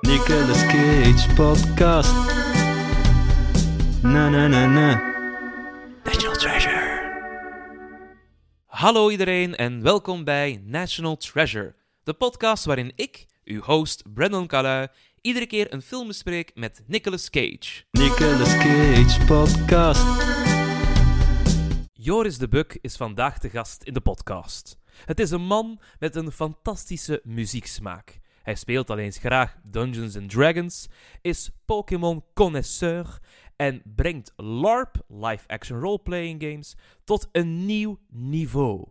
Nicolas Cage podcast. Na na na na. National Treasure. Hallo iedereen en welkom bij National Treasure, de podcast waarin ik, uw host Brandon Calui, iedere keer een film bespreek met Nicolas Cage. Nicolas Cage podcast. Joris de Buk is vandaag de gast in de podcast. Het is een man met een fantastische muzieksmaak. Hij speelt al eens graag Dungeons and Dragons, is Pokémon connoisseur en brengt LARP, live-action role-playing games, tot een nieuw niveau.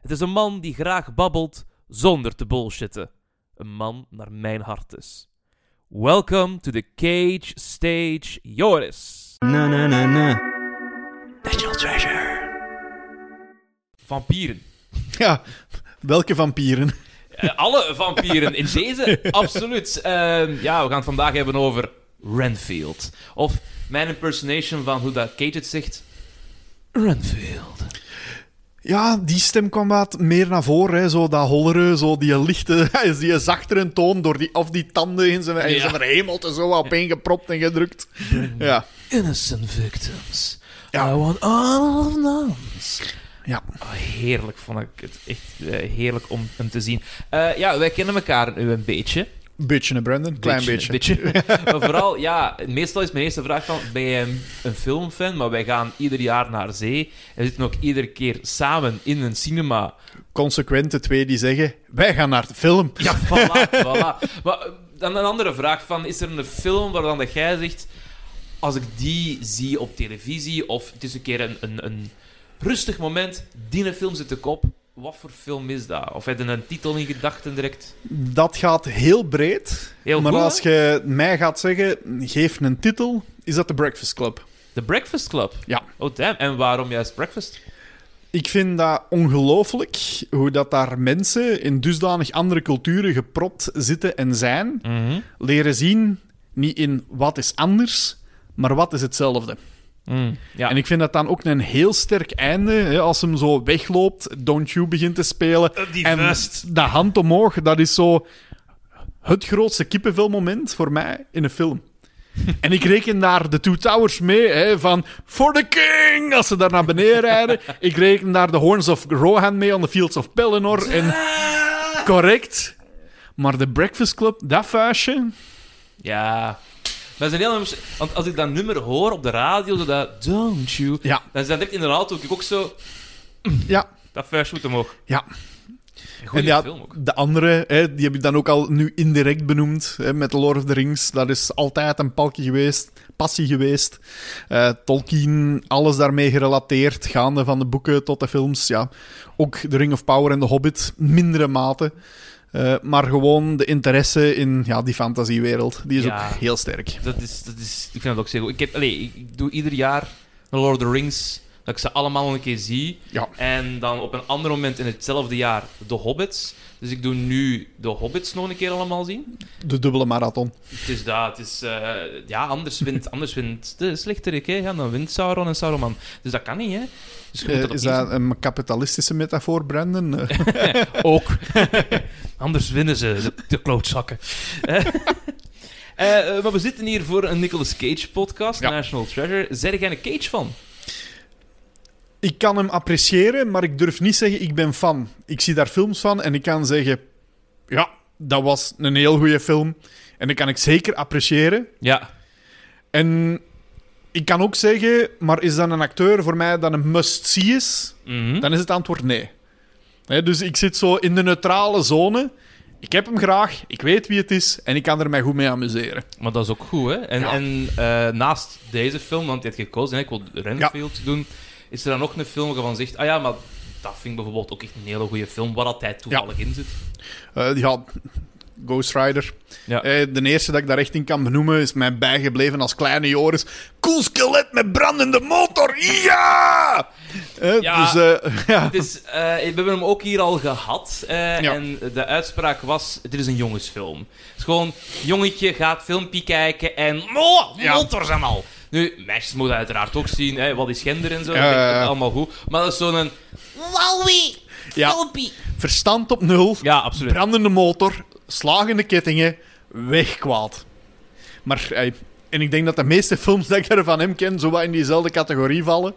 Het is een man die graag babbelt zonder te bullshitten. Een man naar mijn hart dus. Welcome to the Cage Stage, Joris. Na na na na. National Treasure. Vampieren. Ja, welke vampieren? Eh, alle vampieren in deze, absoluut. Ehm, ja, we gaan het vandaag hebben over Renfield. Of mijn impersonation van hoe dat Cage het zegt. Renfield. Ja, die stem kwam wat meer naar voren. Hè. Zo dat hollere, zo die lichte, die zachtere toon door die, of die tanden in zijn, in Ja. zijn hemelte zo opeengepropt en gedrukt. Ja, Innocent victims. Ja. I want all of them. Ja. Oh, heerlijk vond ik het. Echt eh, heerlijk om hem te zien. Eh, ja, wij kennen elkaar nu een beetje. Beetje, hè, Brandon? Klein beetje. beetje. maar vooral, ja, meestal is mijn eerste vraag van, ben jij een, filmfan? Maar wij gaan ieder jaar naar zee. En we zitten ook iedere keer samen in een cinema. Consequente twee die zeggen, wij gaan naar de film. Ja, voilà, voilà. Maar eh, dan een andere vraag van, is er een film waarvan jij zegt, als ik die zie op televisie, of het is een keer een, een, een rustig moment, die film zit kop, wat voor film is dat? Of heb je een titel in gedachten direct? Dat gaat heel breed. Heel maar goed, als je mij gaat zeggen, geef een titel, is dat The Breakfast Club. The Breakfast Club? Ja. Oh, damn. En waarom juist Breakfast? Ik vind dat ongelooflijk hoe dat daar mensen in dusdanig andere culturen gepropt zitten en zijn. Leren zien, niet in wat is anders, maar wat is hetzelfde. Mm, Ja. En ik vind dat dan ook een heel sterk einde, hè, als hem zo wegloopt, Don't You begint te spelen. die en vest. de hand omhoog, dat is zo het grootste kippenvelmoment voor mij in een film. En ik reken daar de Two Towers mee, hè, van For the King, als ze daar naar beneden rijden. Ik reken daar de Horns of Rohan mee on the Fields of Pelennor. En correct. Maar de Breakfast Club, dat vuistje... Ja. Dat is een heel... Want als ik dat nummer hoor op de radio, zo dat Don't you... Ja, Dan dat direct in de auto ik ook zo... ja, Dat vuistje moet omhoog. ja. En ja, film ook. de andere, hè, die heb ik dan ook al nu indirect benoemd, hè, met The Lord of the Rings. Dat is altijd een palkje geweest, passie geweest. Eh, Tolkien, alles daarmee gerelateerd, gaande van de boeken tot de films. Ja. Ook The Ring of Power en The Hobbit, mindere mate. Eh, maar gewoon de interesse in ja, die fantasiewereld, die is Ja. ook heel sterk. Dat is, dat is... Ik vind dat ook zeer goed. Ik, heb, ik, doe ieder jaar Lord of the Rings... Dat ik ze allemaal een keer zie. Ja. En dan op een ander moment in hetzelfde jaar de Hobbits. Dus ik doe nu de Hobbits nog een keer allemaal zien. De dubbele marathon. Het is dat. Het is, eh, ja, anders wint, anders wint de slechterik. Hè. Ja, dan wint Sauron en Saruman. Dus dat kan niet, hè. Dus Eh, dat is dat een kapitalistische metafoor, Brandon? Eh, Ook. anders winnen ze, de, de klootzakken. Maar we zitten hier voor een Nicolas Cage podcast, Ja. National Treasure. Zijn jij een Cage fan? Ik kan hem appreciëren, maar ik durf niet zeggen ik ben fan. Ik zie daar films van en ik kan zeggen... Ja, dat was een heel goede film. En dat kan ik zeker appreciëren. Ja. En ik kan ook zeggen... Maar is dat een acteur voor mij dat een must-see is? Mhm. Dan is het antwoord nee. Dus ik zit zo in de neutrale zone. Ik heb hem graag, ik weet wie het is... En ik kan er mij goed mee amuseren. Maar dat is ook goed, hè? En, Ja. en eh, naast deze film, want je hebt gekozen, hè, ik wil Renfield doen, is er dan nog een film waarvan zegt, ah ja, maar dat vind ik bijvoorbeeld ook echt een hele goede film, waar dat hij toevallig in zit. Eh, ja, Ghost Rider. Ja. Eh, de eerste dat ik daar echt in kan benoemen is mij bijgebleven als kleine Joris. Cool skelet met brandende motor, ja! Eh, Ja. Dus, eh, ja. Het is, we hebben hem ook hier al gehad. eh, Ja. En de uitspraak was: dit is een jongensfilm. Het is gewoon, jongetje gaat filmpje kijken en. Oh, motors en al. Nu, meisjes moeten uiteraard ook zien, hè, wat is gender en zo. Dat is allemaal goed. Maar dat is zo'n. Wowie! Ja. Verstand op nul, Ja, absoluut. brandende motor, slagende kettingen, wegkwaad. Maar, eh, en ik denk dat de meeste films dat ik er van hem ken, zo wat in diezelfde categorie vallen.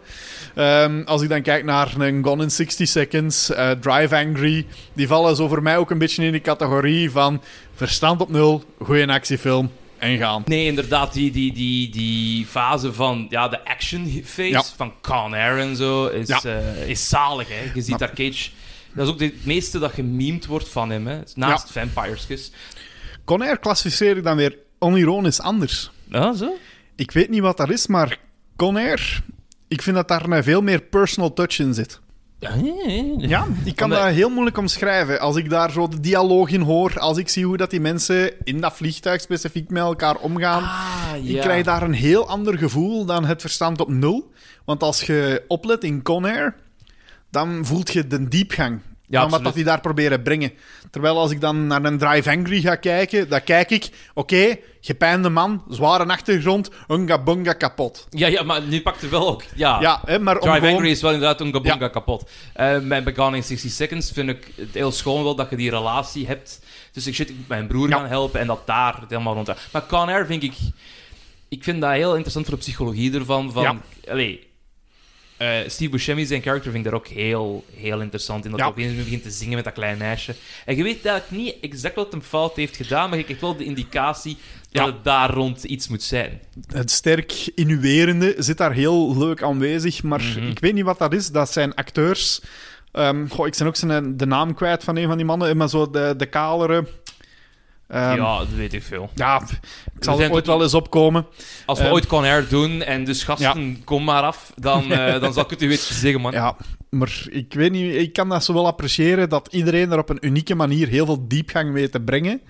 Ehm, als ik dan kijk naar een Gone in 60 Seconds, eh, Drive Angry, die vallen zo voor mij ook een beetje in die categorie van verstand op nul, goede actiefilm en gaan. Nee, inderdaad, die, die, die, die fase van ja, de action phase Ja. van Con Air en zo is, Ja. eh, is zalig. Hè? Je ziet Ja. daar Cage. Dat is ook het meeste dat gememd wordt van hem. Hè? Naast Vampireskus. Conair klassificeer ik dan weer onironisch anders. Ja, zo? Ik weet niet wat dat is, maar Conair, ik vind dat daar veel meer personal touch in zit. Ja, ja, ik kan Omdat- dat heel moeilijk omschrijven. Als ik daar zo de dialoog in hoor, als ik zie hoe dat die mensen in dat vliegtuig specifiek met elkaar omgaan, Ah, ik krijg daar een heel ander gevoel dan het verstand op nul. Want als je oplet in Conair, dan voelt je de diepgang Ja, van wat dat die daar proberen brengen. Terwijl als ik dan naar een Drive Angry ga kijken, dan kijk ik, oké, gepijnde man, zware achtergrond, unga bunga kapot. Ja, ja, maar nu pakt er wel ook. Ja, Ja, hè, maar Drive gewoon- Angry is wel inderdaad een gabonga Ja. kapot. Eh bij in 60 Seconds vind ik het heel schoon wel dat je die relatie hebt. Dus ik zit mijn broer Ja. gaan helpen en dat daar helemaal rond. Maar Con Air vind ik... Ik vind dat heel interessant voor de psychologie ervan. Van, Ja. allee, eh, Steve Buscemi, zijn karakter, vind ik daar ook heel, heel interessant in. Dat Ja. hij opeens begint te zingen met dat kleine meisje. En je weet eigenlijk niet exact wat hem fout heeft gedaan, maar je krijgt wel de indicatie dat het daar rond iets moet zijn. het sterk innuerende zit daar heel leuk aanwezig. Maar Mhm. ik weet niet wat dat is. Dat zijn acteurs. Ehm, goh, ik ben ook zijn, de naam kwijt van een van die mannen. Maar zo de, de kalere. Ehm, ja, dat weet ik veel. ja, ik zal er ooit wel eens opkomen. Als we Ehm, ooit Con Air doen en dus gasten, kom maar af, dan, eh, dan zal ik het u weten zeggen, man. Ja, maar ik weet niet. Ik kan dat zo wel appreciëren dat iedereen er op een unieke manier heel veel diepgang weet te brengen.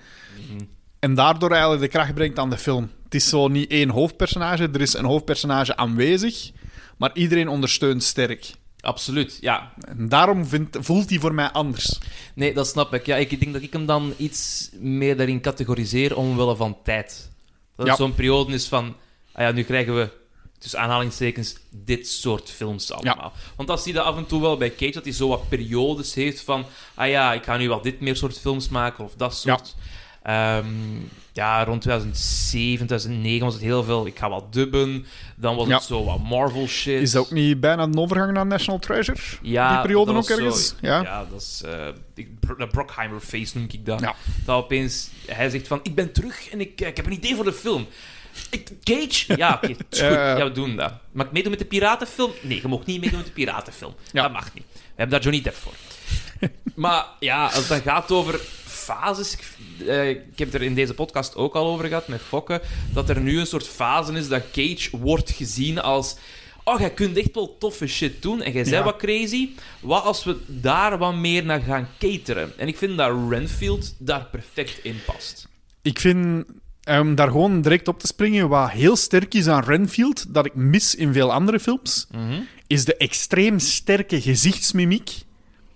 Mhm. En daardoor eigenlijk de kracht brengt aan de film. Het is zo niet één hoofdpersonage. Er is een hoofdpersonage aanwezig. Maar iedereen ondersteunt sterk. Absoluut, ja. En daarom vindt, voelt hij voor mij anders. Nee, dat snap ik. Ja, ik denk dat ik hem dan iets meer daarin categoriseer omwille van tijd. Dat Ja. het zo'n periode is van... Ah ja, nu krijgen we, tussen aanhalingstekens, dit soort films allemaal. Want dat zie je af en toe wel bij Cage, dat hij zo wat periodes heeft van... Ah ja, ik ga nu wel dit meer soort films maken, of dat soort... Ehm, ja, rond 2007, 2009 was het heel veel. Ik ga wat dubben. Dan was Ja. het zo wat Marvel shit. Is dat ook niet bijna een overgang naar National Treasure? Ja, Die periode dat ook ergens? Zo, Ja. ja. dat is eh, ik- de Brockheimer face noem ik dat. Ja. Dat opeens hij zegt van, ik ben terug en ik, eh, ik heb een idee voor de film. Ik, Cage? Ja, oké, goed. Ja. We doen dat. Mag ik meedoen met de piratenfilm? Nee, je mag niet meedoen met de piratenfilm. Dat mag niet. We hebben daar Johnny Depp voor. maar ja, als het dan gaat over fases... ik- eh, ik heb het er in deze podcast ook al over gehad met Fokke, dat er nu een soort fase is dat Cage wordt gezien als... Oh, jij kunt echt wel toffe shit doen en jij bent Ja. wat crazy. Wat als we daar wat meer naar gaan cateren? En ik vind dat Renfield daar perfect in past. Ik vind, om daar gewoon direct op te springen, wat heel sterk is aan Renfield, dat ik mis in veel andere films, is de extreem sterke gezichtsmimiek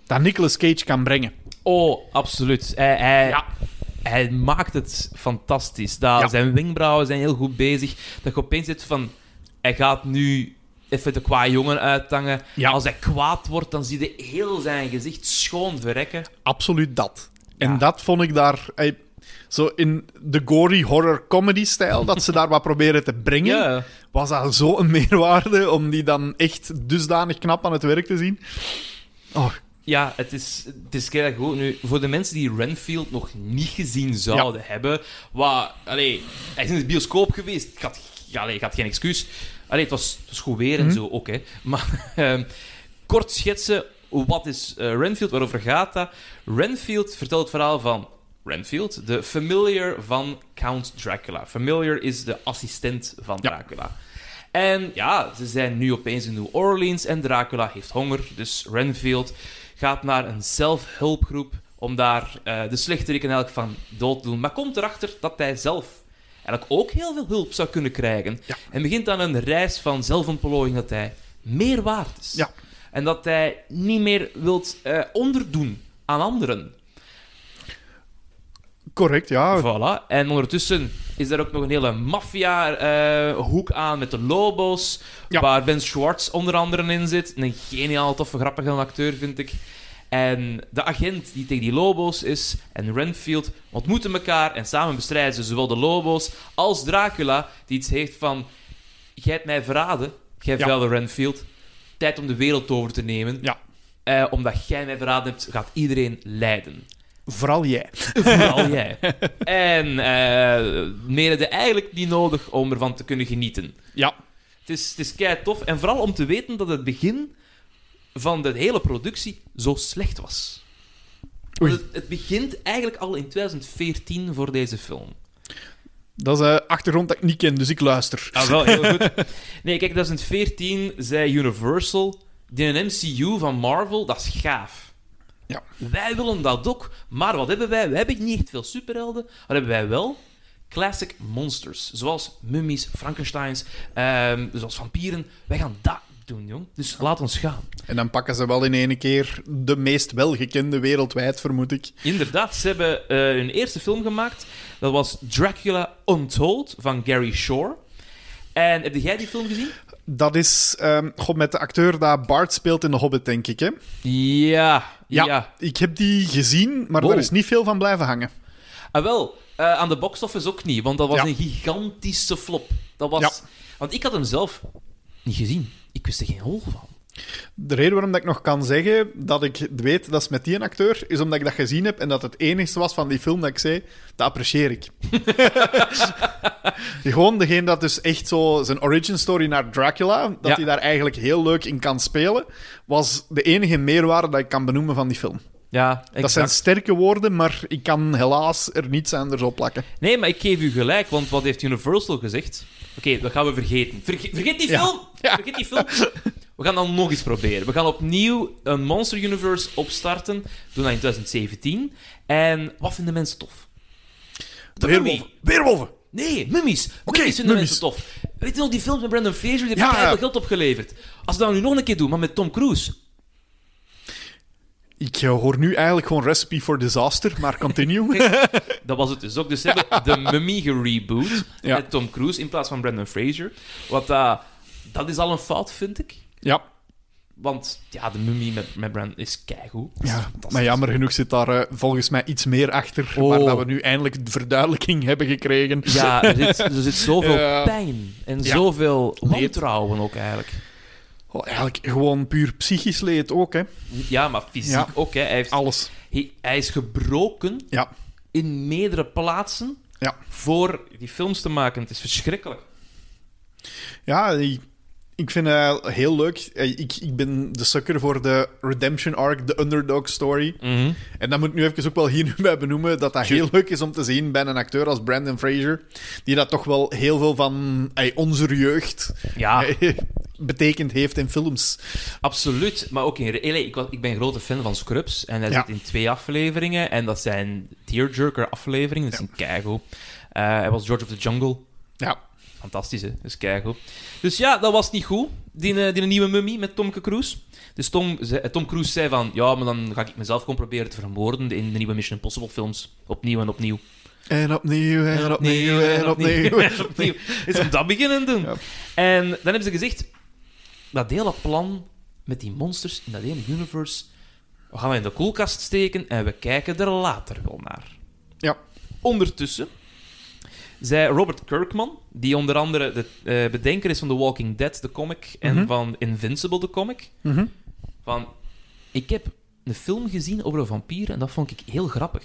dat Nicolas Cage kan brengen. Oh, absoluut. Hij, hij, Ja. hij maakt het fantastisch. Dat, Ja. Zijn wenkbrauwen zijn heel goed bezig. Dat je opeens zit van... Hij gaat nu even de qua jongen uithangen. Ja. Als hij kwaad wordt, dan zie je heel zijn gezicht schoon verrekken. Absoluut dat. En dat vond ik daar... eh, zo in de gory horror comedy stijl, dat ze daar wat proberen te brengen, Ja. was dat zo een meerwaarde om die dan echt dusdanig knap aan het werk te zien. Oh, Ja, het is, het is kei goed. Nu, voor de mensen die Renfield nog niet gezien zouden hebben, wat, allee, hij is in de bioscoop geweest. Ik had, allee, ik had geen excuus. Allee, het, was, het was goed weer en zo ook, hè. Maar ehm, kort schetsen, wat is eh, Renfield? Waarover gaat dat? Renfield vertelt het verhaal van Renfield, de familiar van Count Dracula. Familiar is de assistent van Ja. Dracula. En ja, ze zijn nu opeens in New Orleans en Dracula heeft honger. Dus Renfield gaat naar een zelfhulpgroep om daar eh, de slechterik eigenlijk van dood te doen. Maar komt erachter dat hij zelf eigenlijk ook heel veel hulp zou kunnen krijgen. Ja. En begint aan een reis van zelfontplooiing dat hij meer waard is. Ja. En dat hij niet meer wilt eh, onderdoen aan anderen. Correct, ja. Voilà. En ondertussen is er ook nog een hele maffia-hoek aan met de Lobo's, Ja. waar Ben Schwartz onder andere in zit. Een geniaal, toffe, grappige acteur, vind ik. En de agent die tegen die Lobo's is en Renfield ontmoeten elkaar en samen bestrijden ze zowel de Lobo's als Dracula, die iets heeft van... Jij hebt mij verraden, jij Ja. vuile Renfield. Tijd om de wereld over te nemen. Ja. Eh, omdat jij mij verraden hebt, gaat iedereen lijden. Vooral jij. Vooral jij. En eh meer had je eigenlijk niet nodig om ervan te kunnen genieten. Ja. Het is, het is kei tof. En vooral om te weten dat het begin van de hele productie zo slecht was. Het, het begint eigenlijk al in 2014 voor deze film. Dat is een achtergrond dat ik niet ken, dus ik luister. Ah, wel, heel goed. Nee, kijk, 2014 zei Universal... Die een MCU van Marvel, dat is gaaf. Ja. Wij willen dat ook, maar wat hebben wij? We hebben niet echt veel superhelden. Wat hebben wij wel? Classic monsters. Zoals mummies, Frankensteins, ehm, zoals vampieren. Wij gaan dat doen, jong. Dus laat ons gaan. En dan pakken ze wel in één keer de meest welgekende wereldwijd, vermoed ik. Inderdaad, ze hebben eh, hun eerste film gemaakt. Dat was Dracula Untold van Gary Shore. En heb jij die film gezien? Dat is god, met de acteur dat Bart speelt in The Hobbit, denk ik. Hè? Ja, Ja, ja. ik heb die gezien, maar Wow. daar is niet veel van blijven hangen. Ah, wel, eh, aan de box-office ook niet, want dat was Ja. een gigantische flop. Dat was... Ja. Want ik had hem zelf niet gezien. Ik wist er geen hol van. De reden waarom dat ik nog kan zeggen dat ik weet dat is met die acteur, is omdat ik dat gezien heb en dat het enigste was van die film dat ik zei, dat apprecieer ik. Gewoon degene dat dus echt zo zijn origin story naar Dracula, dat Ja. hij daar eigenlijk heel leuk in kan spelen, was de enige meerwaarde dat ik kan benoemen van die film. Ja, Dat zijn sterke woorden, maar ik kan helaas er niets anders op plakken. Nee, maar ik geef u gelijk, want wat heeft Universal gezegd? Oké, dat gaan we vergeten. Verge- vergeet die Ja. film! Ja. Vergeet die film! We gaan dan nog eens proberen. We gaan opnieuw een Monster Universe opstarten. Doen dat in 2017. En wat vinden mensen tof? De Weerwolven. Weerwolven! Nee, mummies. Oké, mummies vinden mummies. mensen tof. Weet je nog, die films met Brandon Fraser, die hebben Ja, geld opgeleverd. Als we dat nu nog een keer doen, maar met Tom Cruise. Ik eh, hoor nu eigenlijk gewoon Recipe for Disaster, maar continue. Dat was het dus ook. Dus ze hebben de Mummy gereboot Ja. met Tom Cruise in plaats van Brandon Fraser. Wat dat dat is al een fout, vind ik. Ja. Want ja, de Mummy met, met Brandon is keigoed. Is Ja, maar jammer genoeg zit daar eh, volgens mij iets meer achter, Oh. waar dat we nu eindelijk de verduidelijking hebben gekregen. Ja, er zit, er zit zoveel pijn en Ja. zoveel Leed. wantrouwen ook eigenlijk. Oh, eigenlijk gewoon puur psychisch leed ook, hè. Ja, maar fysiek Ja. ook. Hè. Hij, heeft, Alles. hij, hij is gebroken Ja. in meerdere plaatsen Ja. voor die films te maken. Het is verschrikkelijk. Ja, ik, ik vind het heel leuk. Eh, Ik, ik ben de sukker voor de redemption arc, de underdog story. En dat moet ik nu even ook wel hier nu bij benoemen, dat dat heel leuk is om te zien bij een acteur als Brandon Fraser, die dat toch wel heel veel van ey, onze jeugd Ja, betekend heeft in films. absoluut. Maar ook in... Allee, Ik, was, ik ben een grote fan van Scrubs. En hij Ja. zit in twee afleveringen. En dat zijn tearjerker afleveringen. Dat is een keigoed. Eh, hij was George of the Jungle. Ja. Fantastisch, hè? Dat is keigoed. Dus ja, dat was niet goed, die, eh, die nieuwe mummy met Tom Cruise. Dus Tom, zei- Tom Cruise zei van, ja, maar dan ga ik mezelf gewoon proberen te vermoorden in de nieuwe Mission Impossible films. Opnieuw en opnieuw. En opnieuw, en opnieuw, en opnieuw. en opnieuw. Is om dat beginnen doen. Ja. En dan hebben ze gezegd, dat hele plan met die monsters in dat ene universe, we gaan we in de koelkast steken en we kijken er later wel naar. Ja. Ondertussen zei Robert Kirkman, die onder andere de eh, bedenker is van The Walking Dead, de comic, en Mhm. van Invincible, de comic, Mhm. van... Ik heb een film gezien over een vampier en dat vond ik heel grappig.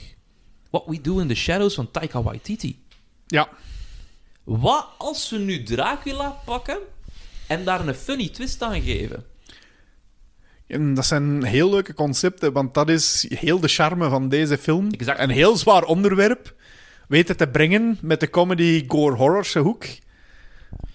What We Do in the Shadows van Taika Waititi. Ja. Wat als we nu Dracula pakken en daar een funny twist aan geven? En dat zijn heel leuke concepten, want dat is heel de charme van deze film. Exact. Een heel zwaar onderwerp. Weten te brengen met de comedy gore horrorse hoek.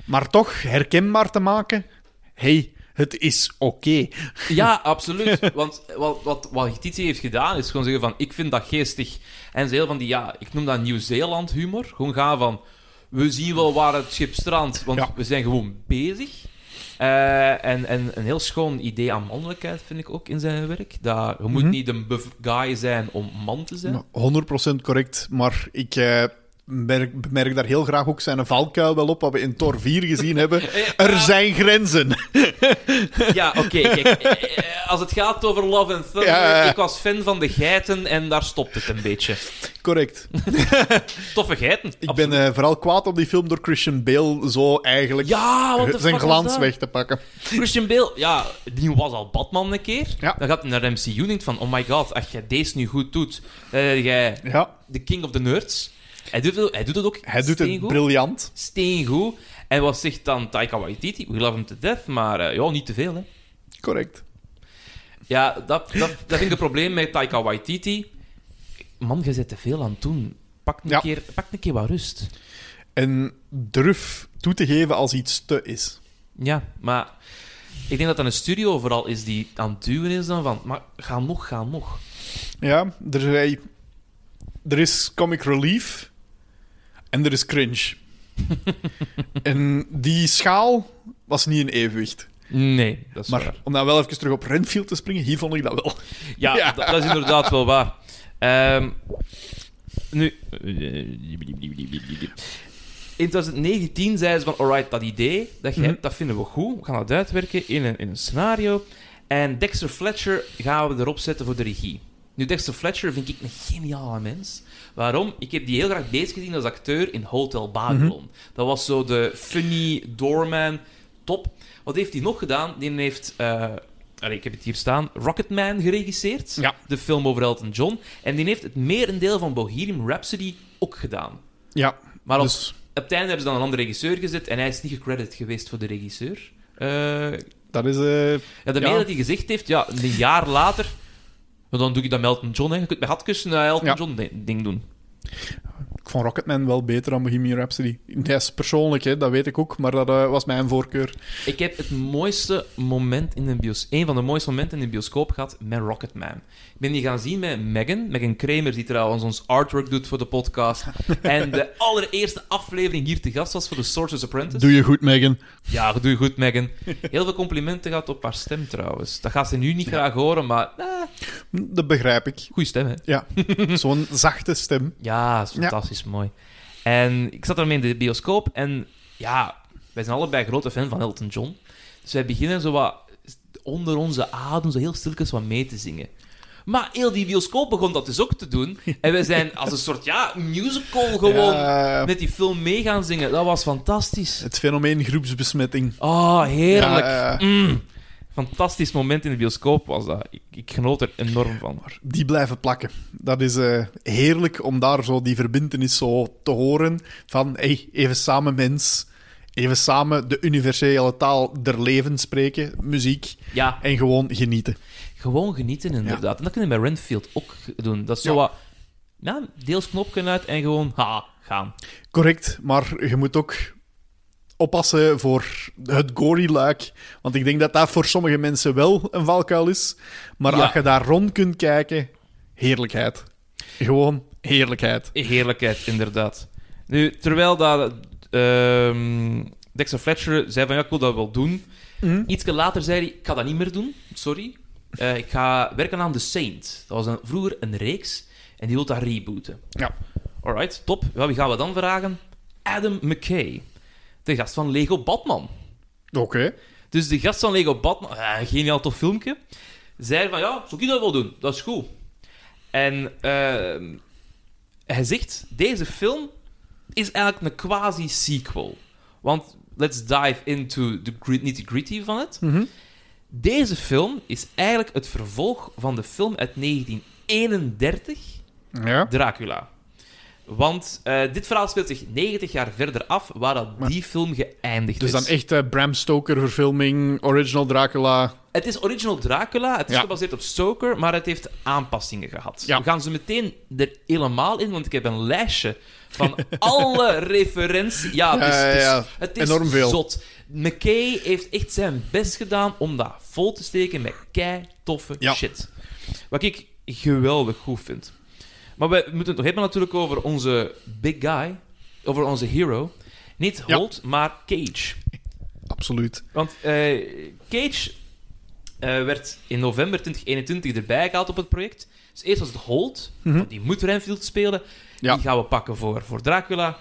Maar toch herkenbaar te maken. hey, Het is oké. Ja, absoluut. Want wat, wat, wat Titi heeft gedaan, is gewoon zeggen van, ik vind dat geestig. En ze heel van die, ja, ik noem dat Nieuw-Zeeland humor. Gewoon gaan van, we zien wel waar het schip strandt, want Ja. we zijn gewoon bezig. Eh, en, en een heel schoon idee aan mannelijkheid vind ik ook in zijn werk. Dat, je moet Mhm. niet een buff guy zijn om man te zijn. 100% correct, maar ik eh, merk, bemerk daar heel graag ook zijn valkuil wel op, wat we in Thor 4 gezien hebben. Er zijn grenzen. Ja, oké. kijk, eh, eh, als het gaat over Love and Thunder, Ja, ik was fan van de geiten en daar stopt het een beetje. Correct. Toffe geiten. Ik absoluut. ben eh, vooral kwaad op die film door Christian Bale zo eigenlijk Ja, zijn glans weg te pakken. Christian Bale, ja, die was al Batman een keer. Ja. Dan gaat hij naar de MCU en denkt van, oh my god, als jij deze nu goed doet, dan jij Ja, de king of the nerds. Hij doet, het- hij doet het ook hij doet het briljant. Steengoed. En wat zegt dan Taika Waititi? We love him to death, maar eh, ja, niet te veel, hè. Correct. Ja, dat, dat, dat vind ik het probleem met Taika Waititi. Man, je zit te veel aan het doen. Pak een, Ja. keer, pak een keer wat rust. En durf toe te geven als iets te is. Ja, maar ik denk dat dat een studio vooral is die aan het duwen is dan van, maar ga nog, ga nog. Ja, er, er is comic relief en er is cringe. en die schaal was niet in evenwicht. Nee, dat is Maar waar. om dan wel even terug op Renfield te springen, hier vond ik dat wel. Ja, Ja. Dat, dat is inderdaad wel waar. Ehm, nu... In 2019 zeiden ze van, alright, dat idee dat je Mhm. hebt, dat vinden we goed. We gaan dat uitwerken in een, in een scenario. En Dexter Fletcher gaan we erop zetten voor de regie. Nu, Dexter Fletcher vind ik een geniale mens. Waarom? Ik heb die heel graag bezig gezien als acteur in Hotel Babylon. Dat was zo de funny doorman. Top. Wat heeft hij nog gedaan? Die heeft... eh, allee, ik heb het hier staan. Rocketman geregisseerd. Ja. De film over Elton John. En die heeft het merendeel van Bohemian Rhapsody ook gedaan. Ja, Maar op, dus op het einde hebben ze dan een andere regisseur gezet. En hij is niet gecredit geweest voor de regisseur. Eh, dat is... eh, ja, daarmee Ja. dat hij gezegd heeft, ja, een jaar later... "Ja, Dan doe ik dat met Elton John. Hè. Je kunt met hatkussen een Elton Ja. John di- ding doen. Ik vond Rocketman wel beter dan Bohemian Rhapsody. Dat is persoonlijk, hè, dat weet ik ook, maar dat eh, was mijn voorkeur. Ik heb het mooiste moment in de bios... Een van de mooiste momenten in de bioscoop gehad met Rocketman. Ik ben die gaan zien met Megan. Megan Kramer, die trouwens ons artwork doet voor de podcast. en de allereerste aflevering hier te gast was voor The Sorcerer's Apprentice. Doe je goed, Megan. Ja, doe je goed, Megan. Heel veel complimenten gehad op haar stem, trouwens. Dat gaat ze nu niet graag horen, maar... Eh, Dat begrijp ik. goeie stem, hè? Ja, zo'n zachte stem. Ja, dat is fantastisch mooi. En ik zat ermee in de bioscoop en ja, wij zijn allebei grote fan van Elton John. Dus wij beginnen zo wat onder onze adem, zo heel stilletjes wat mee te zingen. Maar heel die bioscoop begon dat dus ook te doen. En wij zijn als een soort, ja, musical gewoon Ja, met die film mee gaan zingen. Dat was fantastisch. het fenomeen groepsbesmetting. Oh, heerlijk. Ja, ja. Mm. Fantastisch moment in de bioscoop was dat. Ik, ik genoot er enorm van. Die blijven plakken. Dat is eh, heerlijk om daar zo die verbintenis zo te horen. Van, hey, even samen mens. Even samen de universele taal der leven spreken. Muziek. Ja, En gewoon genieten. Gewoon genieten, inderdaad. En dat kun je bij Renfield ook doen. Dat is zo Ja. wat... Ja, deels knopje uit en gewoon... Ha, gaan. Correct, maar je moet ook oppassen voor het gory-luik. Want ik denk dat dat voor sommige mensen wel een valkuil is. Maar Ja. als je daar rond kunt kijken, heerlijkheid. Gewoon heerlijkheid. Heerlijkheid, inderdaad. Nu, terwijl dat... ehm, Dexter Fletcher zei van, ja, ik wil dat wel doen. Mhm. Ietske later zei hij, ik ga dat niet meer doen. Sorry. Eh, ik ga werken aan The Saint. Dat was een, vroeger een reeks. En die wil dat rebooten. Ja. Alright, top. Ja, wie gaan we dan vragen? Adam McKay. De gast van Lego Batman. Oké. Dus de gast van Lego Batman, ah, een geniaal tof filmpje, zei van ja, zou ik dat wel doen? Dat is goed. En ehm, hij zegt, deze film is eigenlijk een quasi-sequel. Want let's dive into the grit- nitty-gritty van het. Mhm. Deze film is eigenlijk het vervolg van de film uit 1931, Ja. Dracula. Want eh, dit verhaal speelt zich 90 jaar verder af, waar dat die film geëindigd Dus is. dan echt Bram Stoker-verfilming, original Dracula. Het is original Dracula, het is Ja. gebaseerd op Stoker, maar het heeft aanpassingen gehad. Ja. We gaan ze meteen er helemaal in, want ik heb een lijstje van alle referenties. Ja, het is, Ja, ja, het is, ja. het is Enorm veel. zot. McKay heeft echt zijn best gedaan om dat vol te steken met kei toffe shit. Wat ik geweldig goed vind. Maar we moeten het nog hebben natuurlijk over onze big guy, over onze hero. Niet Ja. Holt, maar Cage. Absoluut. Want eh, Cage eh, werd in november 2021 erbij gehaald op het project. Dus eerst was het Holt, Mhm. want die moet Renfield spelen. Ja. Die gaan we pakken voor, voor Dracula.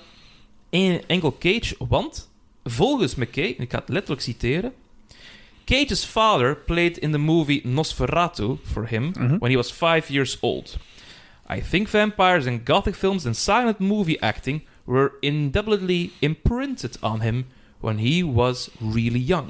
En enkel Cage, want volgens McKay, en ik ga het letterlijk citeren... Cage's father played in the movie Nosferatu for him Mhm. when he was five years old. I think vampires and gothic films and silent movie acting were indelibly imprinted on him when he was really young.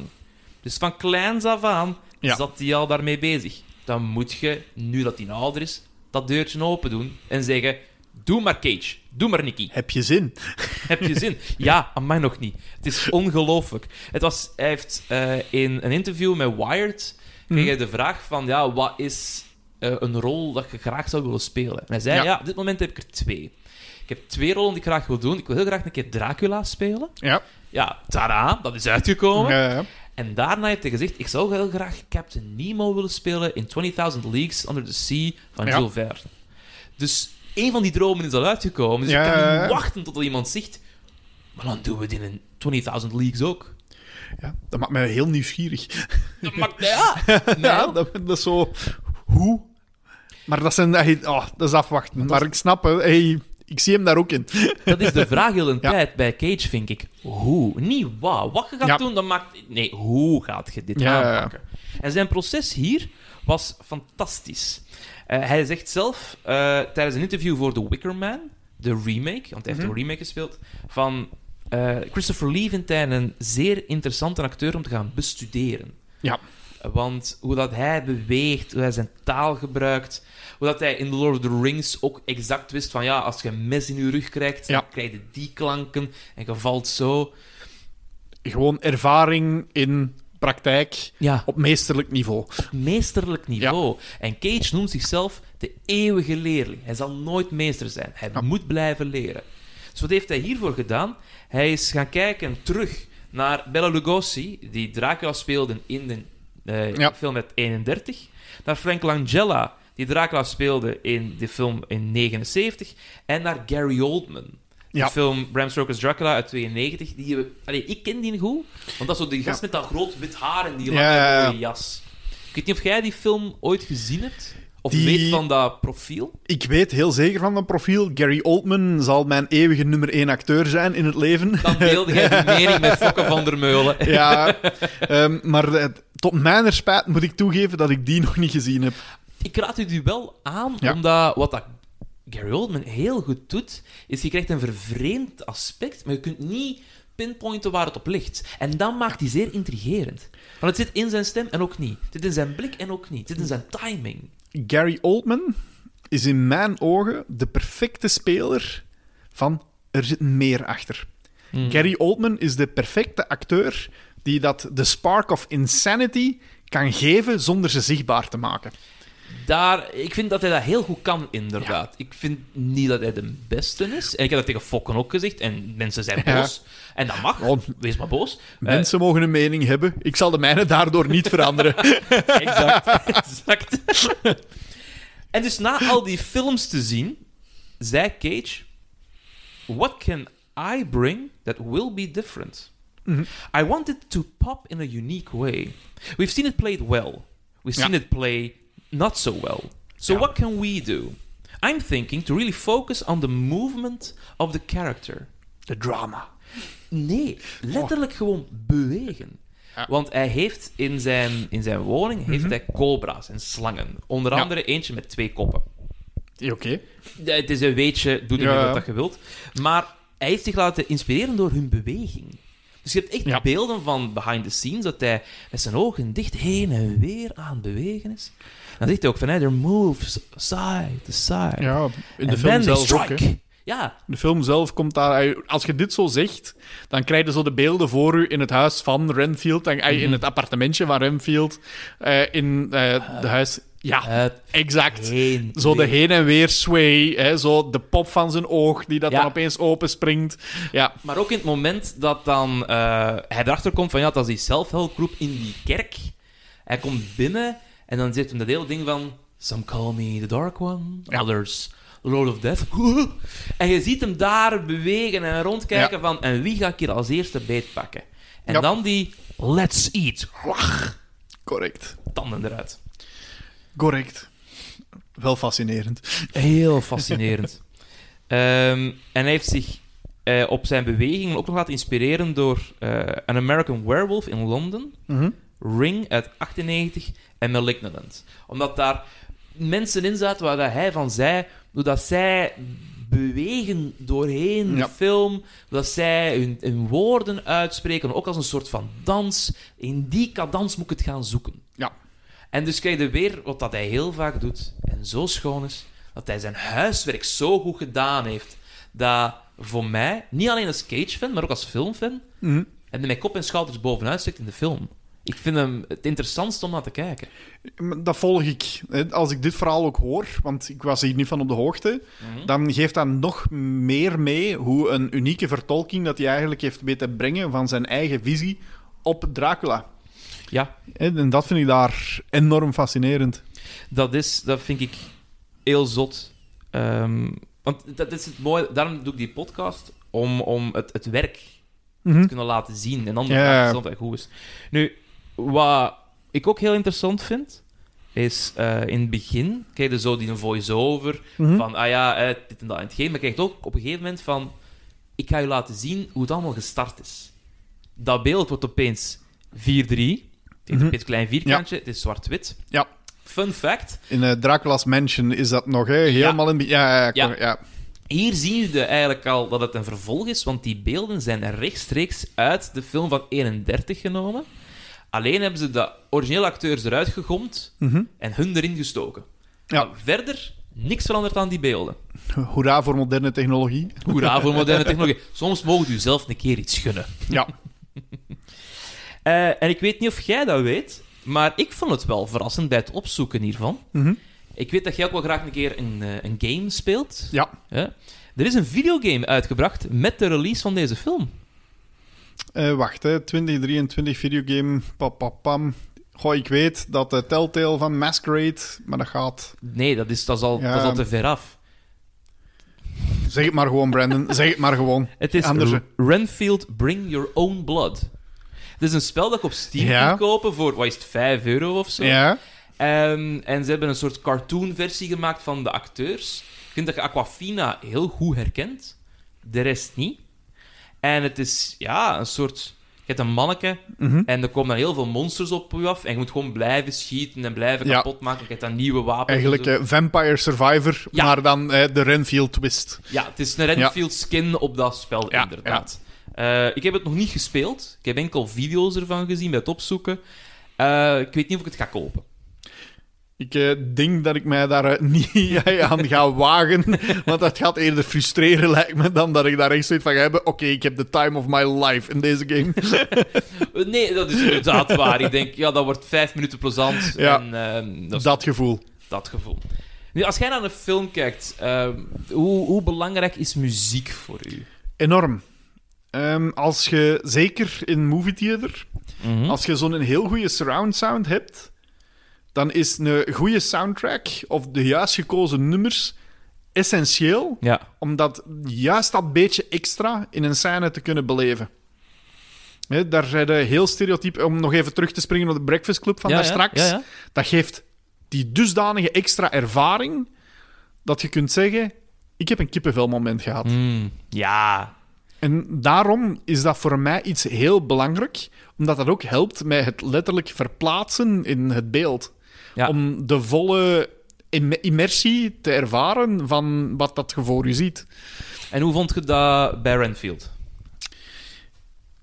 Dus van kleins af aan Ja. zat hij al daarmee bezig. Dan moet je, nu dat hij ouder is, dat deurtje open doen en zeggen: Doe maar Cage, doe maar Nicky. Heb je zin? Heb je zin? Ja, aan mij nog niet. Het is ongelooflijk. Het was, hij heeft eh, in een interview met Wired kreeg hij de vraag van, ja, wat is eh, een rol dat je graag zou willen spelen? En hij zei, ja. Ja. op dit moment heb ik er twee. Ik heb twee rollen die ik graag wil doen. Ik wil heel graag een keer Dracula spelen. Ja. Ja, tada, dat is uitgekomen. Ja, ja. En daarna heeft hij gezegd, ik zou heel graag Captain Nemo willen spelen in 20.000 Leagues Under the Sea van Ja. Jules Verne. Dus één van die dromen is al uitgekomen. Dus Ja, ik kan ja, niet ja. wachten tot er iemand zegt, maar dan doen we het in een 20.000 Leagues ook. Ja, dat maakt mij heel nieuwsgierig. Dat maakt, ja, Ja, Nou, dat, dat is zo... Hoe? Maar dat, zijn, hey, oh, dat is afwachten. Maar ik snap, hè, hey, ik zie hem daar ook in. dat is de vraag heel een Ja. tijd bij Cage, vind ik. Hoe? Niet wat. Wat je gaat Ja. doen, dan maakt... Nee, hoe gaat je dit Ja, aanpakken? En zijn proces hier was fantastisch. Eh, hij zegt zelf, eh, tijdens een interview voor The Wicker Man, de remake, want hij heeft Mhm. een remake gespeeld, van eh, Christopher Lee vindt hij een zeer interessante acteur om te gaan bestuderen. Ja. Want hoe dat hij beweegt, hoe hij zijn taal gebruikt, hoe dat hij in The Lord of the Rings ook exact wist van ja, als je een mes in je rug krijgt, Ja. dan krijg je die klanken en je valt zo. Gewoon ervaring in praktijk Ja, op meesterlijk niveau. meesterlijk niveau. En Cage noemt zichzelf de eeuwige leerling. Hij zal nooit meester zijn. Hij moet blijven leren. Dus wat heeft hij hiervoor gedaan? Hij is gaan kijken terug naar Bela Lugosi, die Dracula speelde in de Ja. film met 31. Naar Frank Langella, die Dracula speelde in de film in 79. En naar Gary Oldman. De Ja. film Bram Stoker's Dracula uit 92. Die, we- allee, ik ken die goed, want dat is zo die gast Ja. met dat groot wit haar en die lange mooie jas. Ik weet niet of jij die film ooit gezien hebt. Of Die- weet van dat profiel. Ik weet heel zeker van dat profiel. Gary Oldman zal mijn eeuwige nummer één acteur zijn in het leven. Dan deelde jij die mening met Fokke van der Meulen. Ja, ehm, maar eh, tot mijn spijt moet ik toegeven dat ik die nog niet gezien heb. Ik raad u die wel aan, Ja. omdat wat dat Gary Oldman heel goed doet, is je krijgt een vervreemd aspect, maar je kunt niet pinpointen waar het op ligt. En dat maakt hij zeer intrigerend. Want het zit in zijn stem en ook niet. Het zit in zijn blik en ook niet. Het zit in zijn timing. Gary Oldman is in mijn ogen de perfecte speler van er zit meer achter. Hmm. Gary Oldman is de perfecte acteur die dat de spark of insanity kan geven zonder ze zichtbaar te maken. Daar, ik vind dat hij dat heel goed kan, inderdaad. Ik vind niet dat hij de beste is. En ik heb dat tegen Fokken ook gezegd. En mensen zijn Ja. boos. En dat mag. Oh, Wees maar boos. Eh, Mensen mogen een mening hebben. Ik zal de mijne daardoor niet veranderen. exact. exact. en dus na al die films te zien, zei Cage: What can I bring that will be different? Mhm. I want it to pop in a unique way. We've seen it played well. We've Ja. seen it play not so well. So Ja. what can we do? I'm thinking to really focus on the movement of the character. De drama. Nee, letterlijk gewoon bewegen. Ja. Want hij heeft in zijn, in zijn woning heeft hij cobra's en slangen. Onder Ja. andere eentje met twee koppen. Oké. Het is een weetje, doe ermee Ja. wat dat je wilt. Maar hij heeft zich laten inspireren door hun beweging. Dus je hebt echt Ja. beelden van behind the scenes, dat hij met zijn ogen dicht heen en weer aan het bewegen is. Dan zegt hij ook van, hey, moves side to side. Ja, in de film zelf ook. strike. hè. Ja, De film zelf komt daar... Als je dit zo zegt, dan krijg je zo de beelden voor u in het huis van Renfield. Dan, eh, In het appartementje van Renfield. eh, in eh de huis... Ja, het exact. heen. Zo de heen en weer sway. Hè, zo de pop van zijn oog die dat Ja. dan opeens openspringt. Ja, Maar ook in het moment dat dan eh, hij erachter komt van ja, dat is die self-help in die kerk. Hij komt binnen en dan zit hem dat hele ding van Some call me the Dark One, others the Lord of Death. En je ziet hem daar bewegen en rondkijken van en wie ga ik hier als eerste beetpakken? En Ja. dan die Let's eat. correct. Tanden eruit. Correct. Wel fascinerend. Heel fascinerend. Ehm, en hij heeft zich eh, op zijn bewegingen ook nog laten inspireren door eh An American Werewolf in Londen, Mhm. Ring uit 98 en Malignant. Omdat daar mensen in zaten waar dat hij van zei, doordat zij bewegen doorheen de film, dat zij hun, hun woorden uitspreken, ook als een soort van dans. In die cadans moet ik het gaan zoeken. Ja. En dus krijg je weer wat dat hij heel vaak doet, en zo schoon is, dat hij zijn huiswerk zo goed gedaan heeft, dat voor mij, niet alleen als Cage-fan, maar ook als filmfan, Mhm. en mijn kop en schouders bovenuit stikt in de film. Ik vind hem het interessantste om naar te kijken. Dat volg ik. Als ik dit verhaal ook hoor, want ik was hier niet van op de hoogte, dan geeft dat nog meer mee hoe een unieke vertolking dat hij eigenlijk heeft weten brengen van zijn eigen visie op Dracula. Ja, En dat vind ik daar enorm fascinerend. dat, is, dat vind ik heel zot. Ehm, want dat is het mooie, daarom doe ik die podcast, om, om het, het werk Mhm. te kunnen laten zien. En dan Ja, interessant en goed is. Nu, wat ik ook heel interessant vind, is eh, in het begin krijg je zo die een voice-over Mhm. van, ah ja, eh, dit en dat en hetgeen. Maar je krijgt ook op een gegeven moment van, ik ga je laten zien hoe het allemaal gestart is. Dat beeld wordt opeens 4-3. Het is Mhm. een klein vierkantje, het is zwart-wit. Ja. Fun fact, In eh, Dracula's Mansion is dat nog hè, helemaal in... Ja, ja, Ja. Hier zie je eigenlijk al dat het een vervolg is, want die beelden zijn rechtstreeks uit de film van 31 genomen. Alleen hebben ze de originele acteurs eruit gegomd Mhm. en hun erin gestoken. Ja. Maar verder niks veranderd aan die beelden. Hoera voor moderne technologie. Hoera voor moderne technologie. Soms mogen u zelf een keer iets gunnen. Ja. Eh, en ik weet niet of jij dat weet, maar ik vond het wel verrassend bij het opzoeken hiervan. Mhm. Ik weet dat jij ook wel graag een keer een, eh, een game speelt. Ja. Er is een videogame uitgebracht met de release van deze film. Eh, wacht, hè. 2023 videogame. Papapam. Goh, ik weet dat de Telltale van Masquerade... Maar dat gaat... Nee, dat is, dat is, al, Ja. dat is al te ver af. Zeg het maar gewoon, Brandon. zeg het maar gewoon. Het is Anders, Renfield Bring Your Own Blood. Het is een spel dat ik op Steam Ja. kan kopen voor, wat is het, 5 euro of zo. Ja. Ehm, en ze hebben een soort cartoon-versie gemaakt van de acteurs. Ik vind dat je Aquafina heel goed herkent. De rest niet. En het is, ja, een soort... Je hebt een manneke Mhm. en er komen dan heel veel monsters op je af. En je moet gewoon blijven schieten en blijven Ja. kapot maken. Je krijgt dan nieuwe wapens. Eigenlijk eh, Vampire Survivor, Ja. maar dan eh, de Renfield twist. Ja, het is een Renfield skin op dat spel, inderdaad. Eh, ik heb het nog niet gespeeld. Ik heb enkel video's ervan gezien bij het opzoeken. Eh, ik weet niet of ik het ga kopen. Ik eh, denk dat ik mij daar niet aan ga wagen, want dat gaat eerder frustreren, lijkt me, dan dat ik daar echt zoiets van ga hebben. Oké, ik heb de time of my life in deze game. Nee, dat is inderdaad waar. Ik denk, ja, dat wordt vijf minuten plezant. Ja. En ehm, dat dat gevoel. dat gevoel. Nu, als jij naar een film kijkt, ehm, hoe, hoe belangrijk is muziek voor u? Enorm. Ehm, als je, zeker in movie theater, Hm? als je zo'n heel goede surround sound hebt, dan is een goede soundtrack of de juist gekozen nummers essentieel Ja. om dat juist dat beetje extra in een scène te kunnen beleven. Daar zijn heel stereotyp, om nog even terug te springen op de Breakfast Club van ja, daar ja, straks. Ja. Dat geeft die dusdanige extra ervaring dat je kunt zeggen: Ik heb een kippenvelmoment gehad. Mm, ja. En daarom is dat voor mij iets heel belangrijk, omdat dat ook helpt met het letterlijk verplaatsen in het beeld. Ja. Om de volle im- immersie te ervaren van wat dat je voor je ziet. En hoe vond je dat bij Renfield?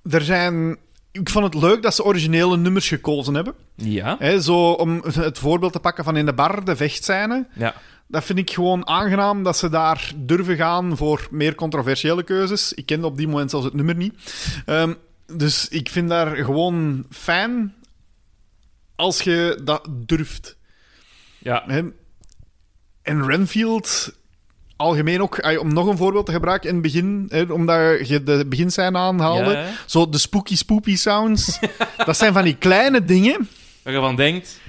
Er zijn... ik vond het leuk dat ze originele nummers gekozen hebben. Ja. Hè, zo om het voorbeeld te pakken van in de bar, de vechtscène. Ja. Dat vind ik gewoon aangenaam dat ze daar durven gaan voor meer controversiële keuzes. Ik kende op die moment zelfs het nummer niet. Ehm, dus ik vind daar gewoon fijn als je dat durft. Ja. En Renfield, algemeen ook, om nog een voorbeeld te gebruiken in het begin, hè, omdat je de beginscène aanhaalde, ja. zo de spooky spoopy sounds. dat zijn van die kleine dingen. Waar je van denkt...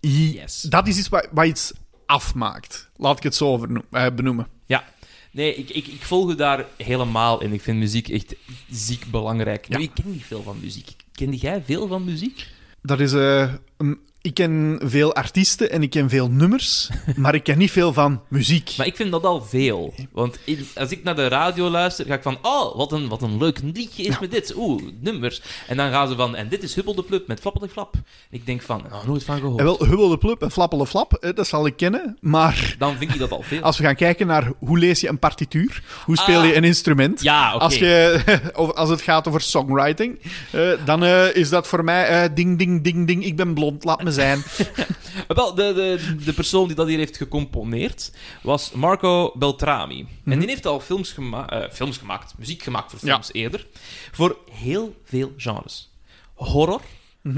Yes. Dat is iets wat, wat iets afmaakt. Laat ik het zo eh, benoemen. Ja. Nee, ik, ik, ik volg je daar helemaal in. Ik vind muziek echt ziek belangrijk. Ja. Nu, ik ken niet veel van muziek. Kende jij veel van muziek? Dat is, eh, een- ik ken veel artiesten en ik ken veel nummers, maar ik ken niet veel van muziek. Maar ik vind dat al veel. Want als ik naar de radio luister, ga ik van... Oh, wat een, wat een leuk liedje is met dit. Oeh, nummers. En dan gaan ze van... En dit is Hubbel de Plup met Flappel de Flap. En ik denk van... Oh, nooit van gehoord. En wel, Hubbel de Plup en Flappele Flap, hè, dat zal ik kennen. Maar Dan vind ik dat al veel. als we gaan kijken naar hoe lees je een partituur, hoe speel je Ah. een instrument, Ja, oké. als, je, als het gaat over songwriting, eh, dan eh, is dat voor mij eh, ding, ding, ding, ding, ik ben blond, laat me zijn. Wel, de, de, de persoon die dat hier heeft gecomponeerd was Marco Beltrami. En die heeft al films, gema eh, films gemaakt, muziek gemaakt voor Ja. films eerder, voor heel veel genres. Horror,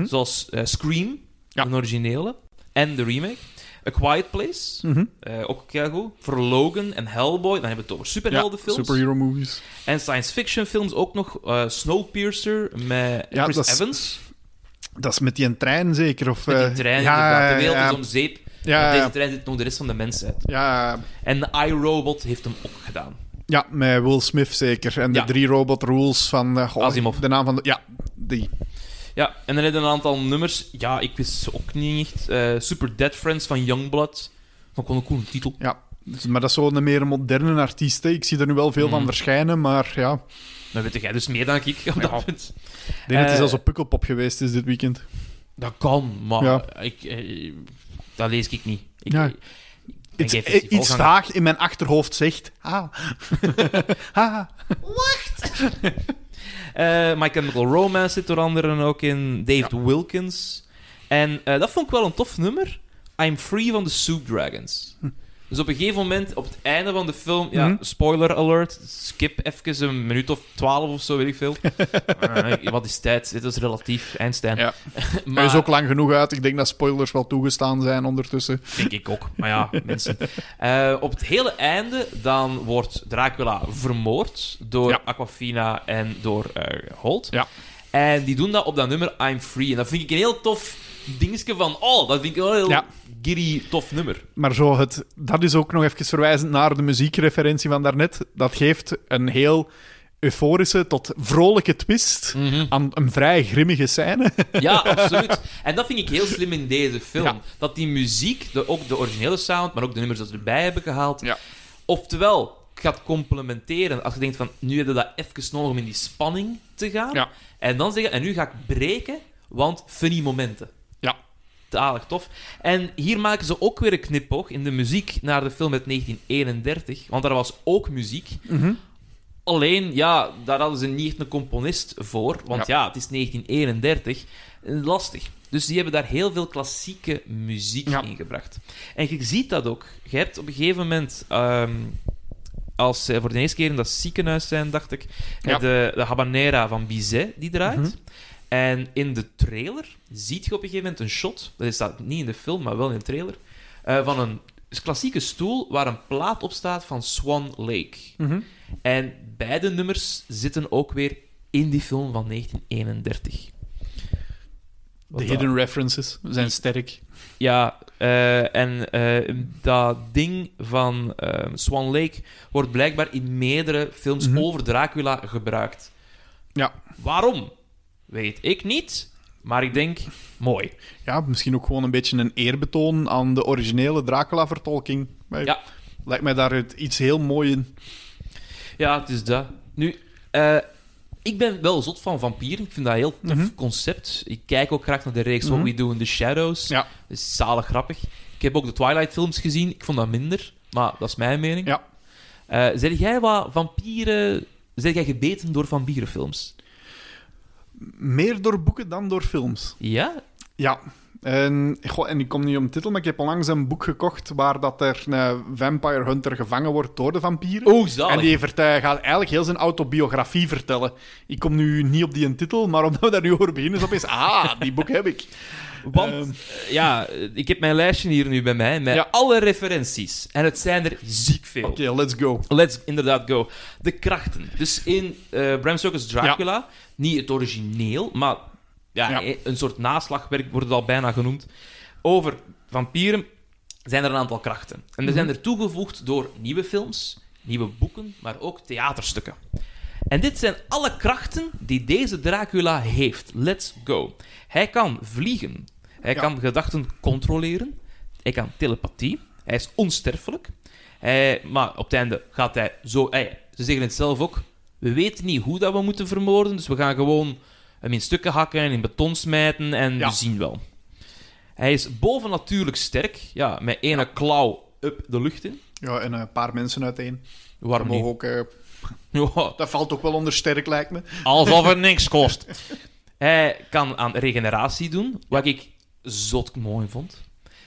zoals eh, Scream, Ja. een originele, en de remake. A Quiet Place, Mhm. eh, ook heel goed. Voor Logan en Hellboy, dan hebben we het over superheldenfilms. superhero movies. En science fiction films ook nog. Snowpiercer met Ja, Chris Evans. Dat is met die een trein zeker? Of, Met die eh, trein, ja, inderdaad. De wereld ja, is om zeep. Ja, deze trein zit nog de rest van de mensheid. Ja, En iRobot heeft hem ook gedaan. ja, met Will Smith zeker. En de drie robot rules van... eh, Asimov. De naam van de... Ja, die. Ja, en dan heb je een aantal nummers. Ja, ik wist ze ook niet echt. Eh, Super Dead Friends van Youngblood. Vond ik wel een coole titel. Ja. Dus- maar dat is zo'n meer moderne artiest. hè. Ik zie er nu wel veel van Mhm. verschijnen, maar ja... Dan weet jij dus meer dan ik op dat punt. Ik denk dat hij Eh, zelfs op Pukkelpop geweest is dit weekend. Dat kan, maar ik, eh, dat lees ik niet. Ik, Ja. Iets, geen eh, iets vaag in mijn achterhoofd zegt... Ah. ah. Eh, My Chemical Romance zit er anderen ook in. David Wilkins. En eh, dat vond ik wel een tof nummer. I'm Free van de Soup Dragons. Dus op een gegeven moment, op het einde van de film, ja, Mhm. spoiler alert, skip even een minuut of twaalf of zo, weet ik veel. Eh, wat is tijd? Dit is relatief, Einstein. Ja. maar, Hij is ook lang genoeg uit. Ik denk dat spoilers wel toegestaan zijn ondertussen. denk ik ook. Maar ja, mensen. Eh, op het hele einde, dan wordt Dracula vermoord door Ja. Aquafina en door eh Holt. Ja. En die doen dat op dat nummer I'm Free. En dat vind ik een heel tof dingetje van... Oh, dat vind ik wel heel Ja. Giddy, tof nummer. Maar zo het, dat is ook nog even verwijzend naar de muziekreferentie van daarnet. Dat geeft een heel euforische tot vrolijke twist aan een vrij grimmige scène. Ja, absoluut. En dat vind ik heel slim in deze film. Ja. Dat die muziek, de, ook de originele sound, maar ook de nummers dat ze erbij hebben gehaald, Ja. oftewel gaat complementeren. Als je denkt van, nu heb je dat even nodig om in die spanning te gaan. Ja. En dan zeggen, en nu ga ik breken, want funny momenten. Talig tof. En hier maken ze ook weer een knipoog in de muziek naar de film uit 1931. Want daar was ook muziek. Mhm. Alleen, ja, daar hadden ze niet echt een componist voor. Want ja, het is 1931. Eh, Lastig. Dus die hebben daar heel veel klassieke muziek Ja. in gebracht. En je ziet dat ook. Je hebt op een gegeven moment... ehm, als ze voor de eerste keer in dat ziekenhuis zijn, dacht ik, Ja. de, de habanera van Bizet die draait. Mhm. En in de trailer zie je op een gegeven moment een shot, dat staat niet in de film, maar wel in de trailer, eh, van een klassieke stoel waar een plaat op staat van Swan Lake. Mhm. En beide nummers zitten ook weer in die film van 1931. De hidden references zijn sterk. Ja, eh, en eh, dat ding van eh, Swan Lake wordt blijkbaar in meerdere films Mhm. over Dracula gebruikt. Ja. Waarom? Weet ik niet, maar ik denk mooi. ja, misschien ook gewoon een beetje een eerbetoon aan de originele Dracula-vertolking. Ja. Lijkt mij daar iets heel mooi in. Ja, het is dat. Nu, eh, ik ben wel zot van vampieren. Ik vind dat een heel tof Mhm. concept. Ik kijk ook graag naar de reeks Mhm. What We Do in the Shadows. Ja. Dat is zalig grappig. Ik heb ook de Twilight-films gezien. Ik vond dat minder, maar dat is mijn mening. Ja. Eh zeg jij wat vampieren... Zeg jij gebeten door vampierenfilms? Meer door boeken dan door films. Ja? Ja. En, goh, en ik kom niet om de titel, maar ik heb onlangs een boek gekocht waar dat er een vampire hunter gevangen wordt door de vampieren. Oh, zalig. En die gaat eigenlijk heel zijn autobiografie vertellen. Ik kom nu niet op die een titel, maar omdat we daar nu over beginnen, is opeens... Ah, die boek heb ik. Want, Ehm. eh, ja, eh, ik heb mijn lijstje hier nu bij mij, met Ja. alle referenties. En het zijn er ziek veel. Oké, let's go. Let's inderdaad go. De krachten. Dus in eh Bram Stoker's Dracula, niet het origineel, maar ja, Ja. een soort naslagwerk wordt het al bijna genoemd. Over vampieren zijn er een aantal krachten. En die zijn er toegevoegd door nieuwe films, nieuwe boeken, maar ook theaterstukken. En dit zijn alle krachten die deze Dracula heeft. Let's go. Hij kan vliegen. Hij Ja. kan gedachten controleren. Hij kan telepathie. Hij is onsterfelijk. Hij, maar op het einde gaat hij zo... hij- ze zeggen het zelf ook. We weten niet hoe dat we moeten vermoorden, dus we gaan gewoon hem in stukken hakken en in beton smijten en Ja. we zien wel. Hij is bovennatuurlijk sterk. Ja, met ene klauw up de lucht in. Ja, en een paar mensen uiteen. Waarom Mogen ook, eh, Ja, dat valt ook wel onder sterk, lijkt me. Alsof het niks kost. Hij kan aan regeneratie doen, wat ik zot mooi vond.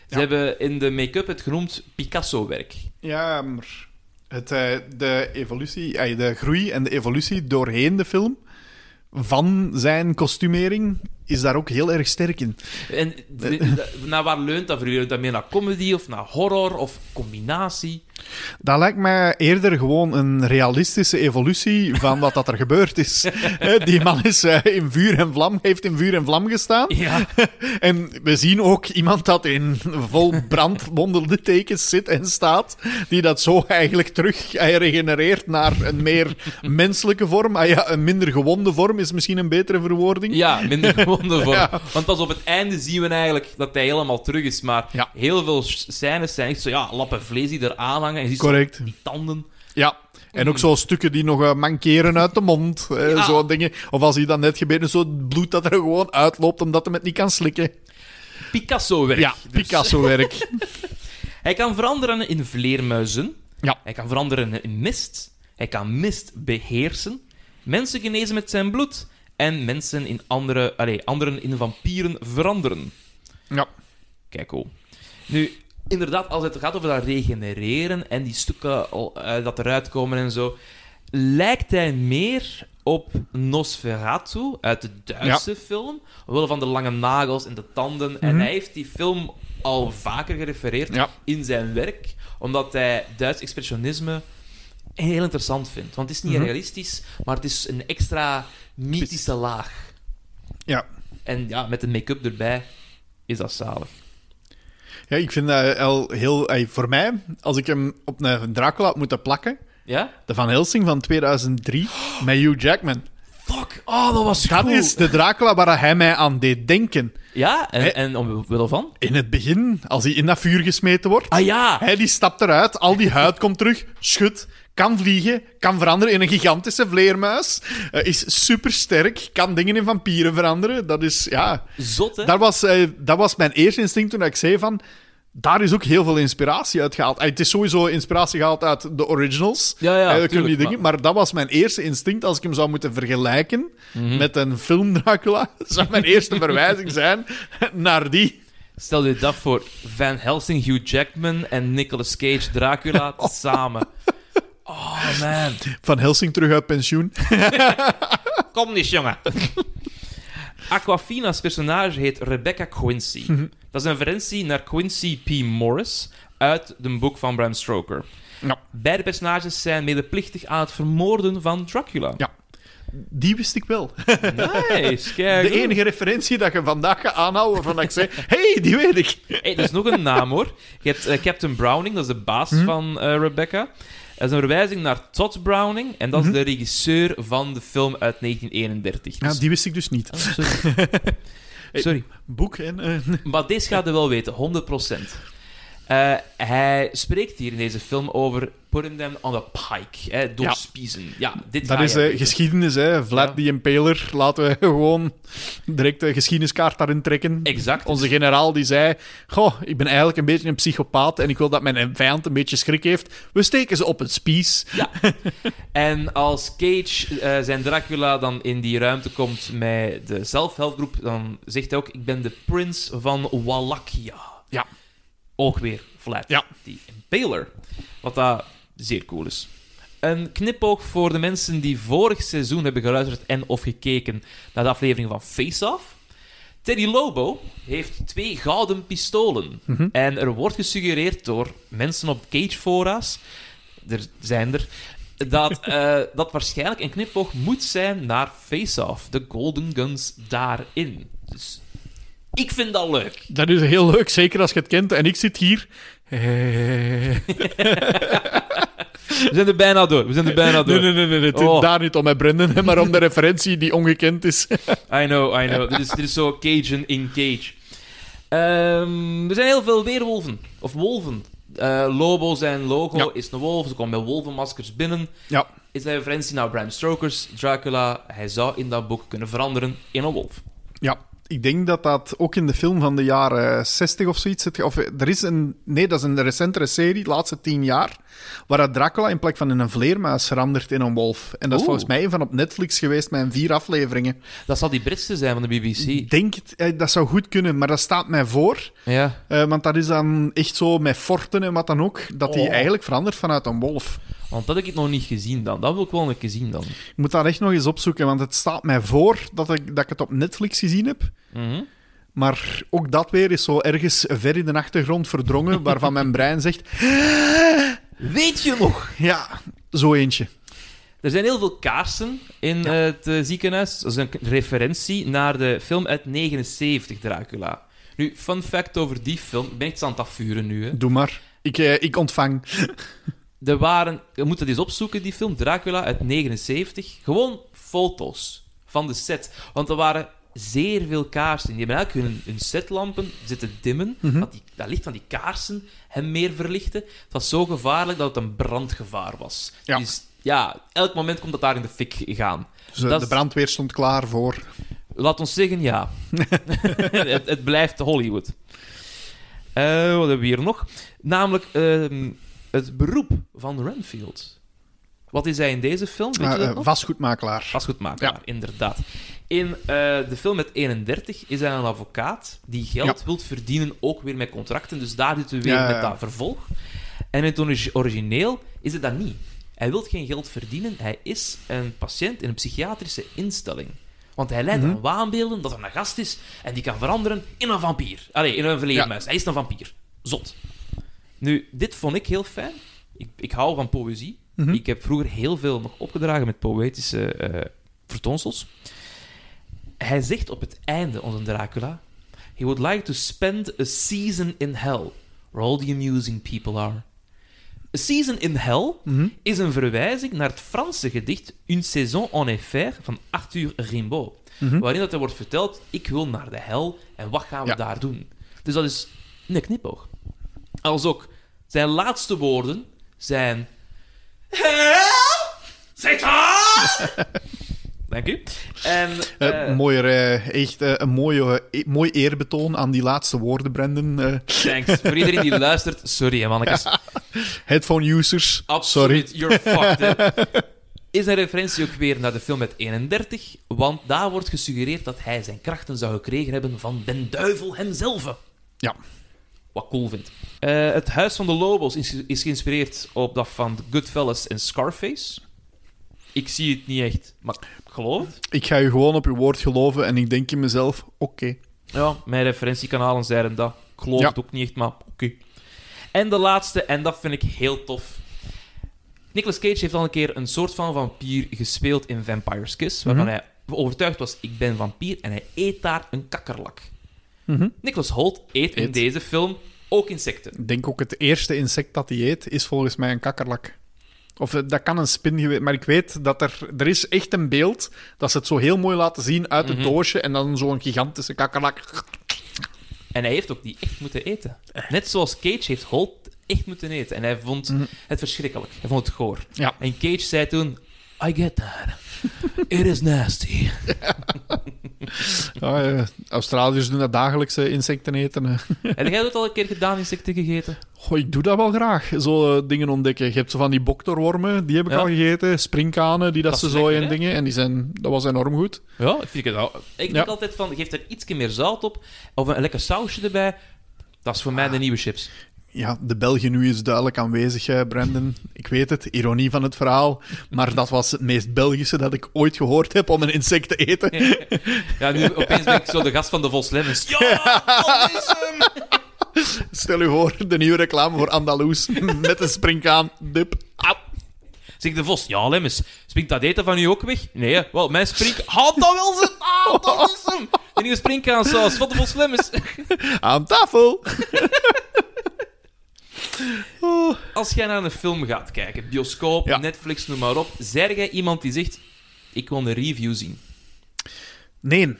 Ze Ja. hebben in de make-up het genoemd Picasso-werk. Ja, maar het, eh, de evolutie, eh, de groei en de evolutie doorheen de film van zijn kostumering is daar ook heel erg sterk in. En de- de- naar waar leunt dat voor? Leunt dat meer naar comedy of naar horror of combinatie? Dat lijkt mij eerder gewoon een realistische evolutie van wat dat er gebeurd is. Die man is eh, in vuur en vlam, heeft in vuur en vlam gestaan. Ja. En we zien ook iemand dat in vol brandwondende tekens zit en staat, die dat zo eigenlijk terug eh, regenereert naar een meer menselijke vorm. Ah ja, een minder gewonde vorm is misschien een betere verwoording. Ja, minder gewonden voor. Ja. Want pas op het einde zien we eigenlijk dat hij helemaal terug is. Maar Ja. heel veel scènes zijn echt zo, ja, lappen vlees die er aanhangen. En je ziet zo die tanden. Ja. En ook zo stukken die nog eh, mankeren uit de mond. eh, Ja. Zo dingen. Of als hij dan net gebeten, zo het bloed dat er gewoon uitloopt omdat hij het niet kan slikken. Picasso-werk. Ja, Dus Picasso-werk. Hij kan veranderen in vleermuizen. Ja. Hij kan veranderen in mist. Hij kan mist beheersen. Mensen genezen met zijn bloed. En mensen in andere, allee, anderen in vampieren veranderen. ja. Kijk, cool. Nu, inderdaad, als het gaat over dat regenereren en die stukken al, eh, dat eruit komen en zo, lijkt hij meer op Nosferatu uit de Duitse film, omwille van de lange nagels en de tanden. En Mhm. hij heeft die film al vaker gerefereerd Ja. in zijn werk, omdat hij Duits expressionisme heel interessant vindt. Want het is niet Mhm. realistisch, maar het is een extra mythische laag. Ja. En ja, met de make-up erbij is dat zalig. Ja, ik vind dat al heel... voor mij, als ik hem op een Dracula had moeten plakken, Ja? de Van Helsing van 2003, met Hugh Jackman. Fuck, oh, dat was Dat cool. is de Dracula waar hij mij aan deed denken. Ja, en, Hè? en omwille van? In het begin, als hij in dat vuur gesmeten wordt, Ah ja! hij die stapt eruit, al die huid komt terug, schudt, kan vliegen, kan veranderen in een gigantische vleermuis, eh, is supersterk, kan dingen in vampieren veranderen. Dat is, ja... Zot, hè? Dat was, eh, dat was mijn eerste instinct toen ik zei van... Daar is ook heel veel inspiratie uit gehaald. Eh, Het is sowieso inspiratie gehaald uit de originals. Ja, ja, tuurlijk, die dingen, maar... dat was mijn eerste instinct als ik hem zou moeten vergelijken Mhm. met een film Dracula. Zou mijn eerste verwijzing zijn naar die. Stel je dat voor Van Helsing, Hugh Jackman en Nicolas Cage, Dracula samen. Oh, man. Van Helsing terug uit pensioen. Kom niet, jongen. Aquafina's personage heet Rebecca Quincy. Mhm. Dat is een referentie naar Quincy P. Morris uit een boek van Bram Stoker. Ja. Beide personages zijn medeplichtig aan het vermoorden van Dracula. Ja. Die wist ik wel. Nice, kijk. De enige referentie dat je vandaag gaat aanhouden waarvan ik zei... hey, die weet ik. Hey, er is nog een naam hoor. Je hebt eh, Captain Browning, dat is de baas Mhm. van eh, Rebecca. Dat is een verwijzing naar Todd Browning, en dat is Mhm. de regisseur van de film uit 1931. Ja, die wist ik dus niet. Oh, sorry. Boek en... eh, Maar deze gaat je wel weten, 100%. Eh, hij spreekt hier in deze film over putting them on the pike, hè, doorspiezen. Ja, dit Dat is eh, geschiedenis, hè. Vlad Ja. the Impaler. Laten we gewoon direct de geschiedeniskaart daarin trekken. Exact. Onze generaal die zei: Goh, ik ben eigenlijk een beetje een psychopaat en ik wil dat mijn vijand een beetje schrik heeft. We steken ze op een spies. Ja. En als Cage, eh, zijn Dracula, dan in die ruimte komt met de zelfhelpgroep, dan zegt hij ook: Ik ben de prins van Wallachia. Ja. Ook weer Vlad, Ja. die Impaler. Wat dat zeer cool is. Een knipoog voor de mensen die vorig seizoen hebben geluisterd en of gekeken naar de aflevering van Face Off. Teddy Lobo heeft twee gouden pistolen. En er wordt gesuggereerd door mensen op Cage-fora's, er zijn er, dat eh, dat waarschijnlijk een knipoog moet zijn naar Face Off. De Golden Guns daarin. Dus ik vind dat leuk. Dat is heel leuk, zeker als je het kent. En ik zit hier. We zijn er bijna door. We zijn er bijna door. Nee, nee, nee, nee. Het is Oh. daar niet om met Brendan, maar om de referentie die ongekend is. I know, I know. dit, is, dit is zo Cajun in Cage. Ehm, er zijn heel veel weerwolven. Of wolven. Eh, Lobo zijn logo Ja. is een wolf. Ze komen met wolvenmaskers binnen. ja, Is dat een referentie naar Bram Stoker's Dracula? Hij zou in dat boek kunnen veranderen in een wolf. ja. Ik denk dat dat ook in de film van de jaren 60 of zoiets. zit. Of er is een. Nee, dat is een recentere serie, de laatste tien jaar. Waar Dracula in plek van in een vleermuis verandert in een wolf. En dat is Oeh. volgens mij van op Netflix geweest met een vier afleveringen. Dat zal die Britse zijn van de BBC. Ik denk het, eh, dat zou goed kunnen, maar dat staat mij voor. Ja. Eh, want dat is dan echt zo met forten en wat dan ook. Dat hij Oh. eigenlijk verandert vanuit een wolf. Want dat heb ik nog niet gezien dan. Dat wil ik wel een keer zien dan. Ik moet dat echt nog eens opzoeken, want het staat mij voor dat ik, dat ik het op Netflix gezien heb. Mhm. Maar ook dat weer is zo ergens ver in de achtergrond verdrongen, waarvan mijn brein zegt: Weet je nog? Ja, zo eentje. Er zijn heel veel kaarsen in eh, het eh, ziekenhuis. Dat is een referentie naar de film uit 79, Dracula. Nu, fun fact over die film. Ik ben echt aan het afvuren nu. Hè. Doe maar. Ik, eh, ik ontvang. Er waren... Je moet het eens opzoeken, die film. Dracula uit 79. Gewoon foto's van de set. Want er waren zeer veel kaarsen. Die hebben eigenlijk hun, hun setlampen zitten dimmen. dat, die, dat licht van die kaarsen hem meer verlichten. Het was zo gevaarlijk dat het een brandgevaar was. Ja. Dus ja, elk moment komt dat daar in de fik gaan. Dus, eh, Dat de brandweer stond klaar voor. Laat ons zeggen ja. het, het blijft Hollywood. Eh, wat hebben we hier nog? Namelijk ehm, het beroep van Renfield. Wat is hij in deze film? Weet je dat nog? vastgoedmakelaar. Vastgoedmakelaar, Ja. inderdaad. In eh, de film met 31 is hij een advocaat die geld Ja. wilt verdienen, ook weer met contracten. Dus daar zitten we weer Ja, met dat vervolg. En in het origi- origineel is het dat niet. Hij wil geen geld verdienen. Hij is een patiënt in een psychiatrische instelling. Want hij leidt Mhm. aan waanbeelden dat er een gast is en die kan veranderen in een vampier. Allee, in een vleermuis. Hij is een vampier. Zot. Nu, dit vond ik heel fijn. Ik, ik hou van poëzie. Mhm. Ik heb vroeger heel veel nog opgedragen met poëtische eh vertoonsels. Hij zegt op het einde, onze Dracula... He would like to spend a season in hell, where all the amusing people are. A season in hell Mhm. is een verwijzing naar het Franse gedicht Une saison en enfer van Arthur Rimbaud. Mhm. Waarin dat er wordt verteld, ik wil naar de hel en wat gaan we Ja. daar doen? Dus dat is een knipoog. Als ook zijn laatste woorden zijn... Hel! Satan! Dank u. En... Mooier, eh, echt een mooie, mooi eerbetoon aan die laatste woorden, Brandon. Eh, thanks. Voor iedereen die luistert, sorry hè, mannetjes. headphone users, Absoluut, sorry. you're fucked. hè. Is een referentie ook weer naar de film met 31, want daar wordt gesuggereerd dat hij zijn krachten zou gekregen hebben van den duivel hemzelf. Ja. Wat cool vindt. Eh, het Huis van de Lobos is, is geïnspireerd op dat van Goodfellas en Scarface. Ik zie het niet echt, maar ik geloof het. Ik ga je gewoon op je woord geloven en ik denk in mezelf, oké. Ja, mijn referentiekanalen zeiden dat. Ik geloof Ja. het ook niet echt, maar oké. En de laatste, en dat vind ik heel tof. Nicolas Cage heeft al een keer een soort van vampier gespeeld in Vampire's Kiss, waarvan Mhm. hij overtuigd was, ik ben vampier, en hij eet daar een kakkerlak. Mhm. Nicolas Holt eet in deze film ook insecten. Ik denk ook het eerste insect dat hij eet, is volgens mij een kakkerlak. Of eh, dat kan een spin geweest, maar ik weet dat er... Er is echt een beeld dat ze het zo heel mooi laten zien uit het Mhm. doosje en dan zo'n gigantische kakkerlak. En hij heeft ook die echt moeten eten. Net zoals Cage heeft Holt echt moeten eten. En hij vond het verschrikkelijk. Hij vond het goor. Ja. En Cage zei toen... I get that. It is nasty. Ja, eh, Australiërs doen dat dagelijks, eh, insecten eten. Heb jij dat al een keer gedaan, insecten gegeten? Goh, ik doe dat wel graag, zo eh, dingen ontdekken. Je hebt zo van die boktorwormen, die heb ik Ja. al gegeten. Springkanen, die dat, Dat ze zo lekker, in hè? dingen. En die zijn, dat was enorm goed. Ja, ik vind het wel. Ik Ja. denk altijd van, geef er iets meer zout op. Of een lekker sausje erbij. Dat is voor mij de nieuwe chips. Ja, de België nu is duidelijk aanwezig, eh, Brandon. Ik weet het, ironie van het verhaal. Maar dat was het meest Belgische dat ik ooit gehoord heb om een insect te eten. Ja, nu opeens ben ik zo de gast van de Vos Lemmens. Ja, dat is hem! Stel u voor, de nieuwe reclame voor Andaloes. Met een springkaan, dip. Au. Zeg de Vos, ja Lemmens, springt dat eten van u ook weg? Nee, hè? wel, mijn spring... Houd dat wel zijn! Ah, dat is hem! De nieuwe springkaansaus van de Vos Lemmens. Aan tafel! Als jij naar een film gaat kijken, bioscoop, Ja. Netflix, noem maar op, zeg jij iemand die zegt, ik wil een review zien? Nee,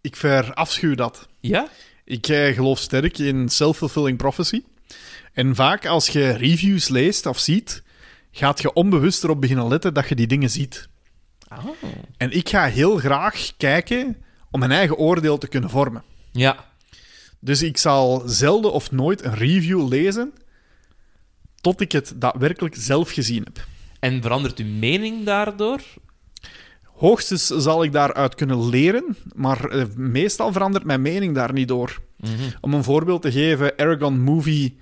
ik verafschuw dat. Ja? Ik eh, geloof sterk in self-fulfilling prophecy. En vaak als je reviews leest of ziet, gaat je onbewust erop beginnen letten dat je die dingen ziet. Oh. En ik ga heel graag kijken om mijn eigen oordeel te kunnen vormen. Ja. Dus ik zal zelden of nooit een review lezen tot ik het daadwerkelijk zelf gezien heb. En verandert uw mening daardoor? Hoogstens zal ik daaruit kunnen leren, maar eh, meestal verandert mijn mening daar niet door. Om een voorbeeld te geven, Aragon Movie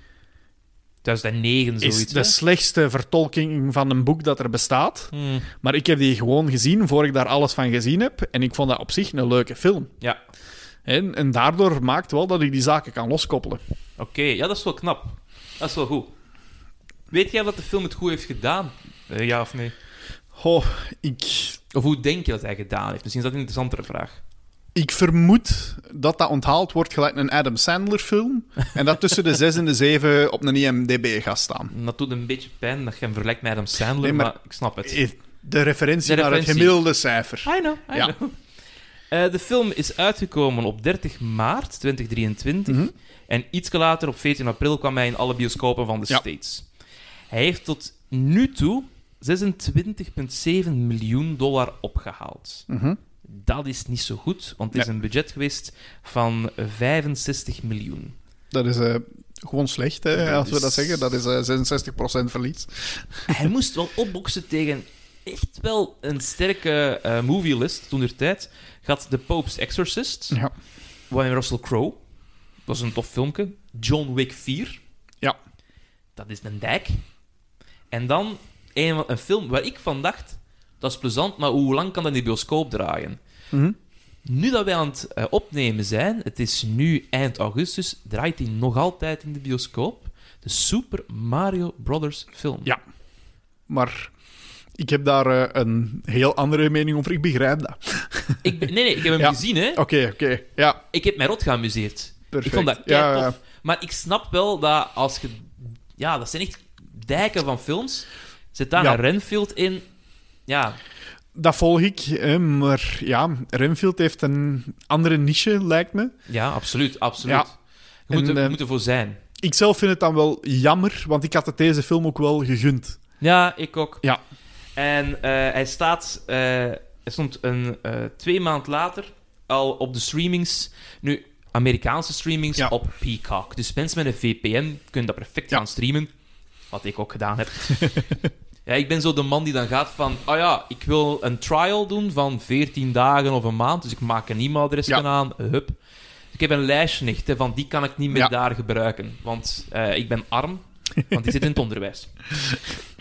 2009, is zoiets. de hè? slechtste vertolking van een boek dat er bestaat. Hmm. Maar ik heb die gewoon gezien voor ik daar alles van gezien heb. En ik vond dat op zich een leuke film. Ja. En, en daardoor maakt wel dat ik die zaken kan loskoppelen. Oké, ja, dat is wel knap. Dat is wel goed. Weet jij wat de film het goed heeft gedaan? Eh, ja of nee? Goh, ik, Of hoe denk je dat hij gedaan heeft? Misschien is dat een interessantere vraag. ik vermoed dat dat onthaald wordt gelijk een Adam Sandler film. en dat tussen de 6 en de 7 op een IMDb gaat staan. Dat doet een beetje pijn dat je hem vergelijkt met Adam Sandler, Nee, maar- maar, ik snap het. De referentie De naar het gemiddelde cijfer. I know, I Ja. know. Eh, de film is uitgekomen op 30 maart 2023. Mhm. En iets later, op 14 april, kwam hij in alle bioscopen van de Ja. States. Hij heeft tot nu toe 26,7 miljoen dollar opgehaald. Mhm. Dat is niet zo goed, want het is een budget geweest van 65 miljoen. Dat is eh, gewoon slecht, hè, Dat als we dat zeggen. Dat is eh 66% verlies. Hij moest wel opboksen tegen echt wel een sterke eh movielist toen er tijd. Gaat The Pope's Exorcist, Ja. waarin Russell Crowe. Dat is een tof filmpje. John Wick 4. Ja. Dat is een dijk. En dan een, een film waar ik van dacht, dat is plezant, maar hoe lang kan dat in de bioscoop draaien? Mhm. Nu dat wij aan het eh, opnemen zijn, het is nu eind augustus, draait hij nog altijd in de bioscoop. De Super Mario Brothers film. Ja. Maar ik heb daar eh, een heel andere mening over. Ik begrijp dat. Ik ben, nee, nee, ik heb hem Ja. gezien, hè. Oké, oké. Ja, Ik heb mij rot geamuseerd. perfect. Ik vond dat ja. tof. Maar ik snap wel dat als je... Ja, dat zijn echt dijken van films. Zit daar een Renfield in... Ja, Dat volg ik. Hè, maar ja, Renfield heeft een andere niche, lijkt me. ja absoluut, absoluut. Ja. Je moet, En, er, eh, moet ervoor zijn. Ik zelf vind het dan wel jammer, want ik had het deze film ook wel gegund. Ja, ik ook. Ja. En eh, hij staat... eh, hij stond een, eh, twee maand later al op de streamings... Nu, Amerikaanse streamings Ja. op Peacock. Dus mensen met een VPN kunnen dat perfect Ja. gaan streamen. Wat ik ook gedaan heb. ja, ik ben zo de man die dan gaat van... Oh ja, ik wil een trial doen van 14 dagen of een maand. Dus ik maak een e-mailadres Ja. aan. Hup. Ik heb een lijstje echt, hè, van die kan ik niet meer daar gebruiken. Want eh, ik ben arm, want die zit in het onderwijs.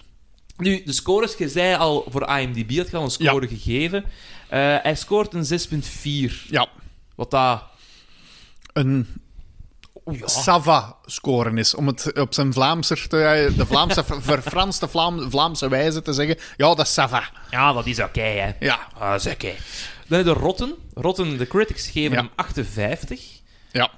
Nu, de scores, je zei al voor IMDb had je al een score gegeven. Eh, hij scoort een 6,4. Ja, Wat dat... een Ja. Sava-scoren is. Om het op zijn Vlaamser te... De Vlaamse, verfranste Vlaam, Vlaamse wijze te zeggen. Ja, dat is Sava. Ja, dat is oké, hè. Ja, dat is oké. Dan heb je Rotten. Rotten, de critics geven Ja. hem 58. ja.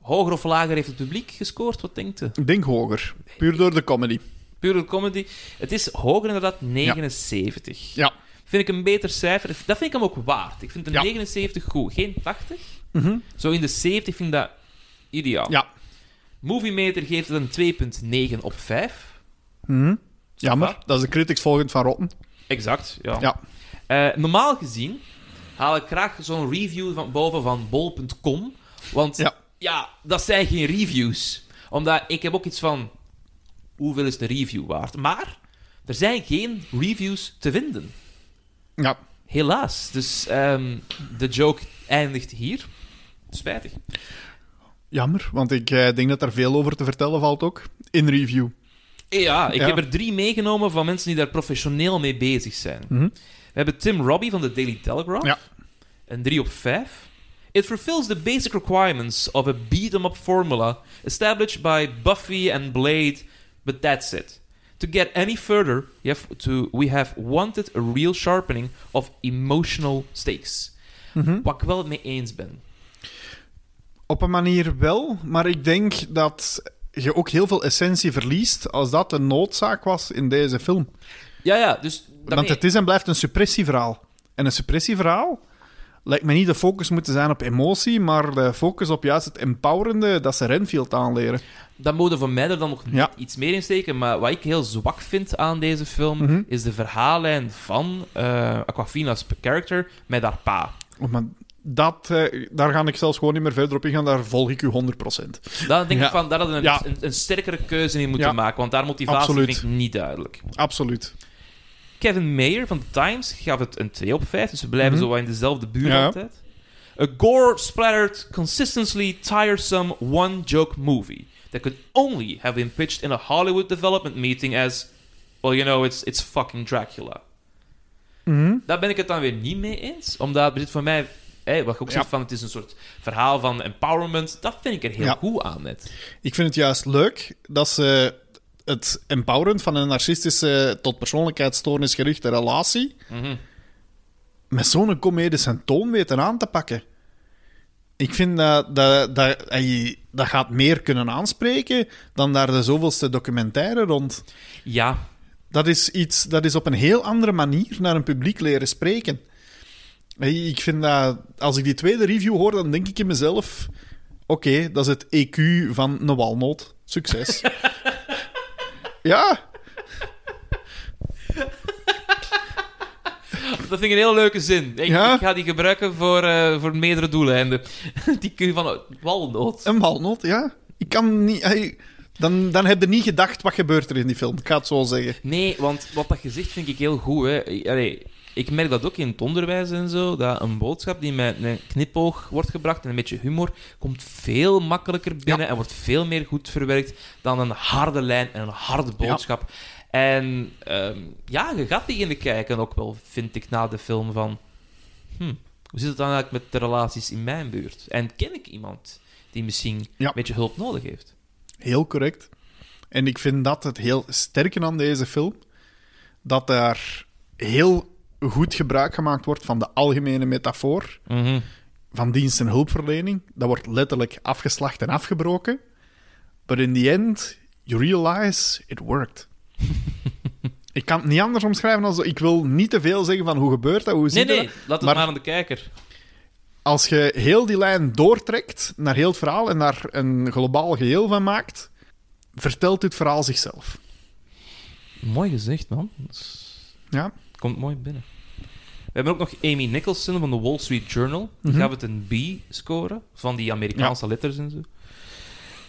Hoger of lager heeft het publiek gescoord? Wat denkt u? Ik denk hoger. Puur door de comedy. Pure comedy. Het is hoger inderdaad, 79. Ja. Vind ik een beter cijfer. Dat vind ik hem ook waard. Ik vind een Ja. 79 goed. Geen 80. Mhm. Zo in de 70 vind ik dat ideaal. Ja. Movie Meter geeft het een 2,9 op 5. Mhm. Jammer. va. Dat is de critics volgend van Rotten. Exact, ja. Ja. Eh, normaal gezien haal ik graag zo'n review van boven van bol.com. Want Ja. ja, dat zijn geen reviews. Omdat ik heb ook iets van... Hoeveel is de review waard? Maar er zijn geen reviews te vinden. Ja. Helaas. Dus ehm, de joke eindigt hier. Spijtig. Jammer, want ik eh, denk dat er veel over te vertellen valt ook. In review. Ja, ik Ja. heb er drie meegenomen van mensen die daar professioneel mee bezig zijn. Mhm. We hebben Tim Robbie van de Daily Telegraph. Ja. Een 3 op 5. It fulfills the basic requirements of a beat-em-up formula established by Buffy and Blade, but that's it. To get any further, you have to, we have wanted a real sharpening of emotional stakes. Mhm. Wat ik wel mee eens ben. Op een manier wel, maar ik denk dat je ook heel veel essentie verliest als dat de noodzaak was in deze film. Ja, ja, dus... Want het is en blijft een suppressieverhaal. En een suppressieverhaal lijkt me niet de focus moeten zijn op emotie, maar de focus op juist het empowerende dat ze Renfield aanleren. Dat mogen van mij er dan nog Ja. iets meer in steken. Maar wat ik heel zwak vind aan deze film, Mhm. is de verhaallijn van eh Aquafina's character met haar pa. Oh, maar dat, eh, daar ga ik zelfs gewoon niet meer verder op ingaan, daar volg ik u 100%. Daar denk Ja. ik van, daar hadden we een, Ja. een, een sterkere keuze in moeten maken. Want daar motivatie Absoluut. vind ik niet duidelijk. Absoluut. Kevin Mayer van The Times gaf het een 2 op 5. Dus we blijven Mhm. zo in dezelfde buurt Ja. altijd. A gore-splattered, consistently tiresome one-joke movie that could only have been pitched in a Hollywood development meeting as, well, you know, it's, it's fucking Dracula. Mhm. Daar ben ik het dan weer niet mee eens. Omdat zit voor mij, wat je ook Ja. zegt van het is een soort verhaal van empowerment. Dat vind ik er heel Ja. goed aan net. Ik vind het juist leuk dat ze het empoweren van een narcistische tot persoonlijkheidsstoornis gerichte relatie met zo'n comedische toon weten aan te pakken. Ik vind dat dat, dat, dat gaat meer kunnen aanspreken dan daar de zoveelste documentaire rond. Ja, Dat is iets dat is op een heel andere manier naar een publiek leren spreken. Ik vind dat, als ik die tweede review hoor, dan denk ik in mezelf: oké, dat is het EQ van een walnoot. Succes. ja, dat vind ik een heel leuke zin. Ik, Ja? ik ga die gebruiken voor, eh, voor meerdere doeleinden. die kun je van walnoot. een walnoot, ja. Ik kan niet. dan, dan heb je niet gedacht wat gebeurt er in die film. Ik ga het zo zeggen. Nee, want wat dat gezegd vind ik heel goed. Hè. Allee, ik merk dat ook in het onderwijs en zo, dat een boodschap die met een knipoog wordt gebracht en een beetje humor, komt veel makkelijker binnen en wordt veel meer goed verwerkt dan een harde lijn en een harde boodschap. En ehm, ja, je gaat beginnen kijken ook wel, vind ik, na de film van... Hm, hoe zit het dan eigenlijk met de relaties in mijn buurt? En ken ik iemand die misschien Ja. een beetje hulp nodig heeft? Heel correct. En ik vind dat het heel sterke aan deze film, dat daar heel goed gebruik gemaakt wordt van de algemene metafoor Mhm. van dienst en hulpverlening. Dat wordt letterlijk afgeslacht en afgebroken. But in the end, you realize it worked. ik kan het niet anders omschrijven als... Ik wil niet te veel zeggen van hoe gebeurt dat, hoe Nee, zit nee, dat. laat het Maar- maar aan de kijker. Als je heel die lijn doortrekt naar heel het verhaal en daar een globaal geheel van maakt, vertelt dit verhaal zichzelf. Mooi gezegd, man. Is- Ja. Komt mooi binnen. We hebben ook nog Amy Nicholson van de Wall Street Journal. Die Mhm. gaf het een B scoren van die Amerikaanse letters en zo.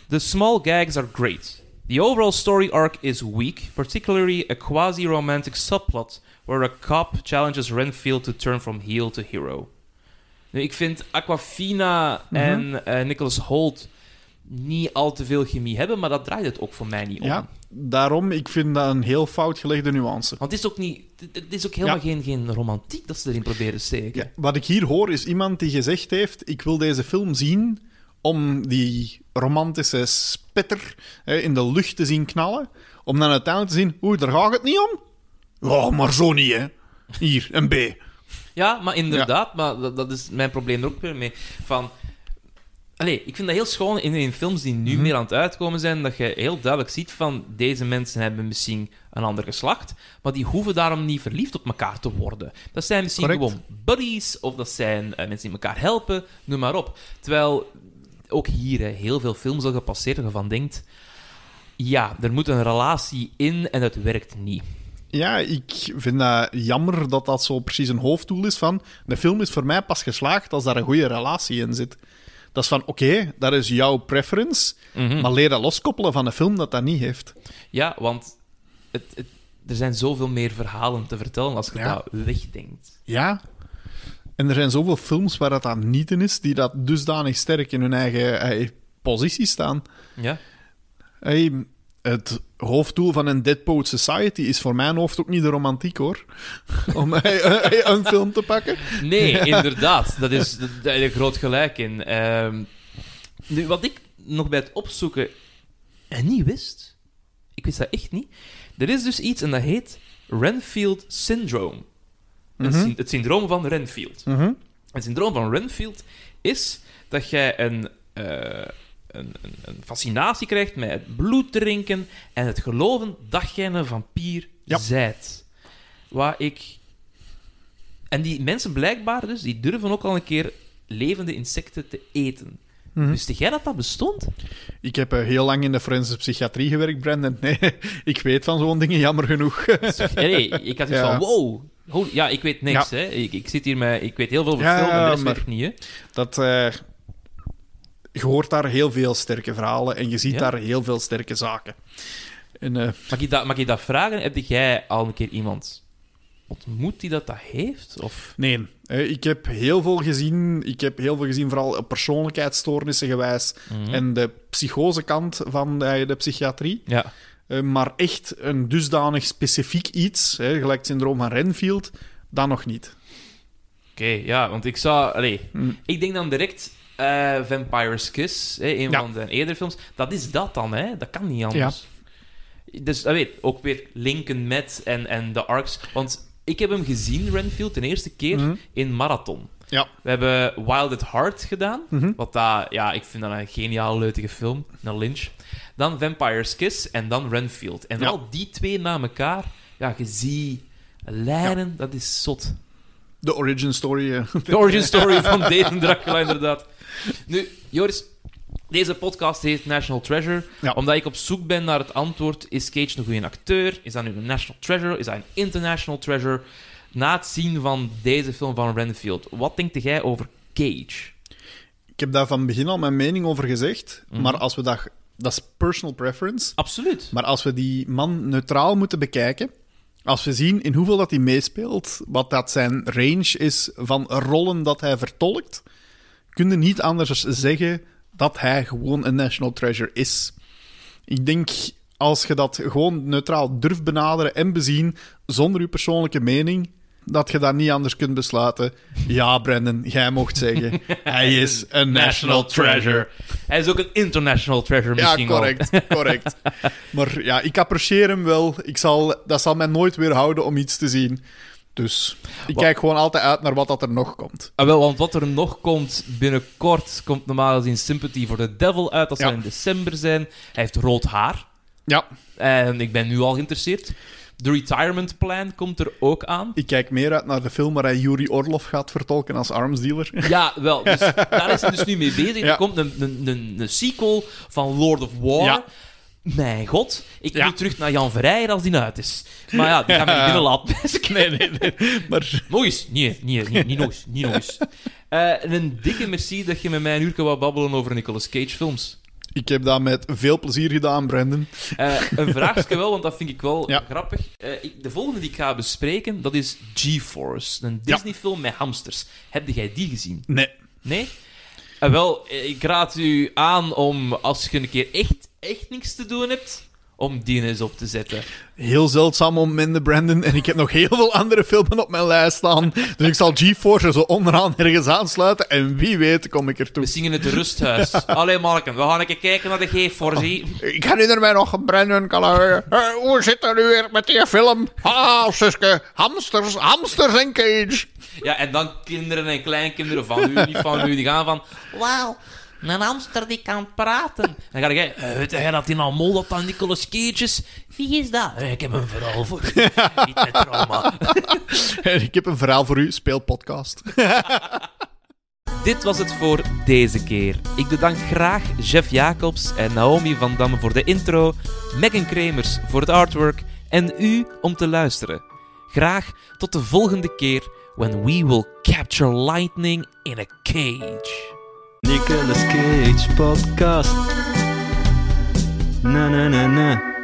The small gags are great. The overall story arc is weak, particularly a quasi-romantic subplot where a cop challenges Renfield to turn from heel to hero. Nu, ik vind Aquafina Mhm. en eh, Nicholas Holt niet al te veel chemie hebben, maar dat draait het ook voor mij niet om. Ja, daarom, ik vind dat een heel fout gelegde nuance. Want het is ook, niet, het- is ook helemaal Ja. geen, geen romantiek dat ze erin proberen te steken. Ja, wat ik hier hoor is iemand die gezegd heeft: Ik wil deze film zien om die romantische spetter hè, in de lucht te zien knallen. Om dan uiteindelijk te zien: Oeh, daar gaat het niet om. Ja, maar zo niet, hè? Hier, een B. Ja, maar inderdaad, maar dat, dat is mijn probleem er ook weer mee. Van, allee, ik vind dat heel schoon in, in films die nu Mhm. meer aan het uitkomen zijn, dat je heel duidelijk ziet van deze mensen hebben misschien een ander geslacht, maar die hoeven daarom niet verliefd op elkaar te worden. Dat zijn misschien Correct. gewoon buddies, of dat zijn eh, mensen die elkaar helpen, noem maar op. Terwijl ook hier, hè, heel veel films al gepasseerd waarvan denkt... Ja, er moet een relatie in en het werkt niet. Ja, ik vind dat jammer dat dat zo precies een hoofddoel is van... De film is voor mij pas geslaagd als daar een goede relatie in zit. Dat is van, oké, dat is jouw preference, Mhm. maar leer dat loskoppelen van een film dat dat niet heeft. Ja, want het, het- er zijn zoveel meer verhalen te vertellen als je Ja. dat wegdenkt. Ja. En er zijn zoveel films waar dat dan niet in is, die dat dusdanig sterk in hun eigen eh, positie staan. Ja? Hey, het hoofddoel van een Dead Poet Society is voor mijn hoofd ook niet de romantiek, hoor. Om eh, eh, een film te pakken. Nee, inderdaad. Dat is, daar heb je groot gelijk in. Ehm, nu, wat ik nog bij het opzoeken en niet wist, ik wist dat echt niet. Er is dus iets en dat heet Renfield Syndrome. Het, Mhm. het syndroom van Renfield. Mhm. Het syndroom van Renfield is dat jij een, eh, een, een, een fascinatie krijgt met het bloed drinken en het geloven dat jij een vampier Ja. zijt. Waar ik... En die mensen blijkbaar dus, die durven ook al een keer levende insecten te eten. Mhm. Wist jij dat dat bestond? Ik heb eh, heel lang in de forensische psychiatrie gewerkt, Brandon. Nee, ik weet van zo'n dingen, jammer genoeg. Nee, ik had iets Ja. van, wow. ja, ik weet niks, Ja. hè. Ik, ik zit hier met... Ik weet heel veel over Ja, film en de rest maar- weet ik niet, hè. Dat, eh, je hoort daar heel veel sterke verhalen en je ziet Ja? daar heel veel sterke zaken. En, eh, Mag ik dat, mag ik dat vragen? Heb jij al een keer iemand ontmoet die dat, dat heeft? Of... nee, eh, ik heb heel veel gezien. Ik heb heel veel gezien, vooral op persoonlijkheidsstoornissen gewijs. Mhm. En de psychosekant van de psychiatrie. Ja. Eh, maar echt een dusdanig specifiek iets, hè, gelijk het syndroom van Renfield, dat nog niet. Oké, ja, want ik zou... Allee, Hm. ik denk dan direct eh, Vampire's Kiss, hè, een Ja. van de eerdere films. Dat is dat dan, hè? Dat kan niet anders. Dus, dat weet, ook weer linken met en, en de arcs. Want ik heb hem gezien, Renfield, de eerste keer Mhm. in Marathon. Ja. We hebben Wild at Heart gedaan. Mhm. Wat dat, ja, ik vind dat een geniaal leutige film. Een Lynch. Dan Vampire's Kiss en dan Renfield. En Ja. vooral die twee na elkaar, ja, je ziet lijnen, dat is zot. De origin story. eh. De origin story van deze Dracula, inderdaad. Nu, Joris, deze podcast heet National Treasure. Ja. Omdat ik op zoek ben naar het antwoord: is Cage een goede acteur? Is dat nu een National Treasure? Is dat een International Treasure? Na het zien van deze film van Renfield, wat denkt jij over Cage? Ik heb daar van begin al mijn mening over gezegd. Mhm. Maar als we dat... Dat is personal preference. Absoluut. Maar als we die man neutraal moeten bekijken, als we zien in hoeveel dat hij meespeelt, wat dat zijn range is van rollen dat hij vertolkt, kun je niet anders zeggen dat hij gewoon een national treasure is. Ik denk, als je dat gewoon neutraal durft benaderen en bezien, zonder je persoonlijke mening, dat je daar niet anders kunt besluiten. Ja, Brandon, jij mocht zeggen, hij is een national treasure. Hij is ook een international treasure Ja, misschien wel. correct, correct. Maar ja, ik apprecieer hem wel. Ik zal, dat zal mij nooit weerhouden om iets te zien. Dus ik Wat- kijk gewoon altijd uit naar wat dat er nog komt. Ah, wel, want wat er nog komt binnenkort, komt normaal gezien Sympathy for the Devil uit. Dat zal Ja. in december zijn. Hij heeft rood haar. Ja, En ik ben nu al geïnteresseerd. The Retirement Plan komt er ook aan. ik kijk meer uit naar de film waar hij Yuri Orlov gaat vertolken als armsdealer. Ja, wel. Dus daar is hij dus nu mee bezig. Ja. Er komt een, een, een, een sequel van Lord of War. Ja. Mijn god. Ik Ja. moet terug naar Jan Verrijer als die uit is. Maar ja, die gaan we niet binnen laten. Nee, nee, nee. Maar Nog eens. Nee, nee, nee, niet nog eens. Niet nog eens. Eh, en een dikke merci dat je met mij een uur wou babbelen over Nicolas Cage films. Ik heb dat met veel plezier gedaan, Brandon. Eh, een vraagje wel, want dat vind ik wel Ja. grappig. Eh, ik- de volgende die ik ga bespreken, dat is G-Force. Een Ja. Disney-film met hamsters. Heb jij die gezien? Nee. Nee? Eh, wel, ik raad u aan om, als je een keer echt, echt niks te doen hebt, om die eens op te zetten. Heel zeldzaam momenten, Brandon. En ik heb nog heel veel andere filmen op mijn lijst staan. Dus ik zal GeForce er zo onderaan ergens aansluiten. En wie weet kom ik ertoe. We zingen het rusthuis. Allee, Marken, we gaan een keer kijken naar de G-Force. Ik herinner mij nog, Brandon Callagher. Eh, hoe zit het nu weer met die film? Ah, Suske. Hamsters, hamsters en Cage. Ja, en dan kinderen en kleinkinderen van u, niet van u, die gaan van... Wauw, een hamster die kan praten. Dan ga jij... eh, weet jij dat die nou mol dat dan Nicolas Cage is? Wie is dat? Eh, ik heb een verhaal voor u. Niet met trauma. Ik heb een verhaal voor u. Speel podcast. Dit was het voor deze keer. Ik bedank graag Jeff Jacobs en Naomi van Damme voor de intro, Megan Kremers voor het artwork en u om te luisteren. Graag tot de volgende keer when we will capture lightning in a cage. Nicolas Cage podcast. Na na na na.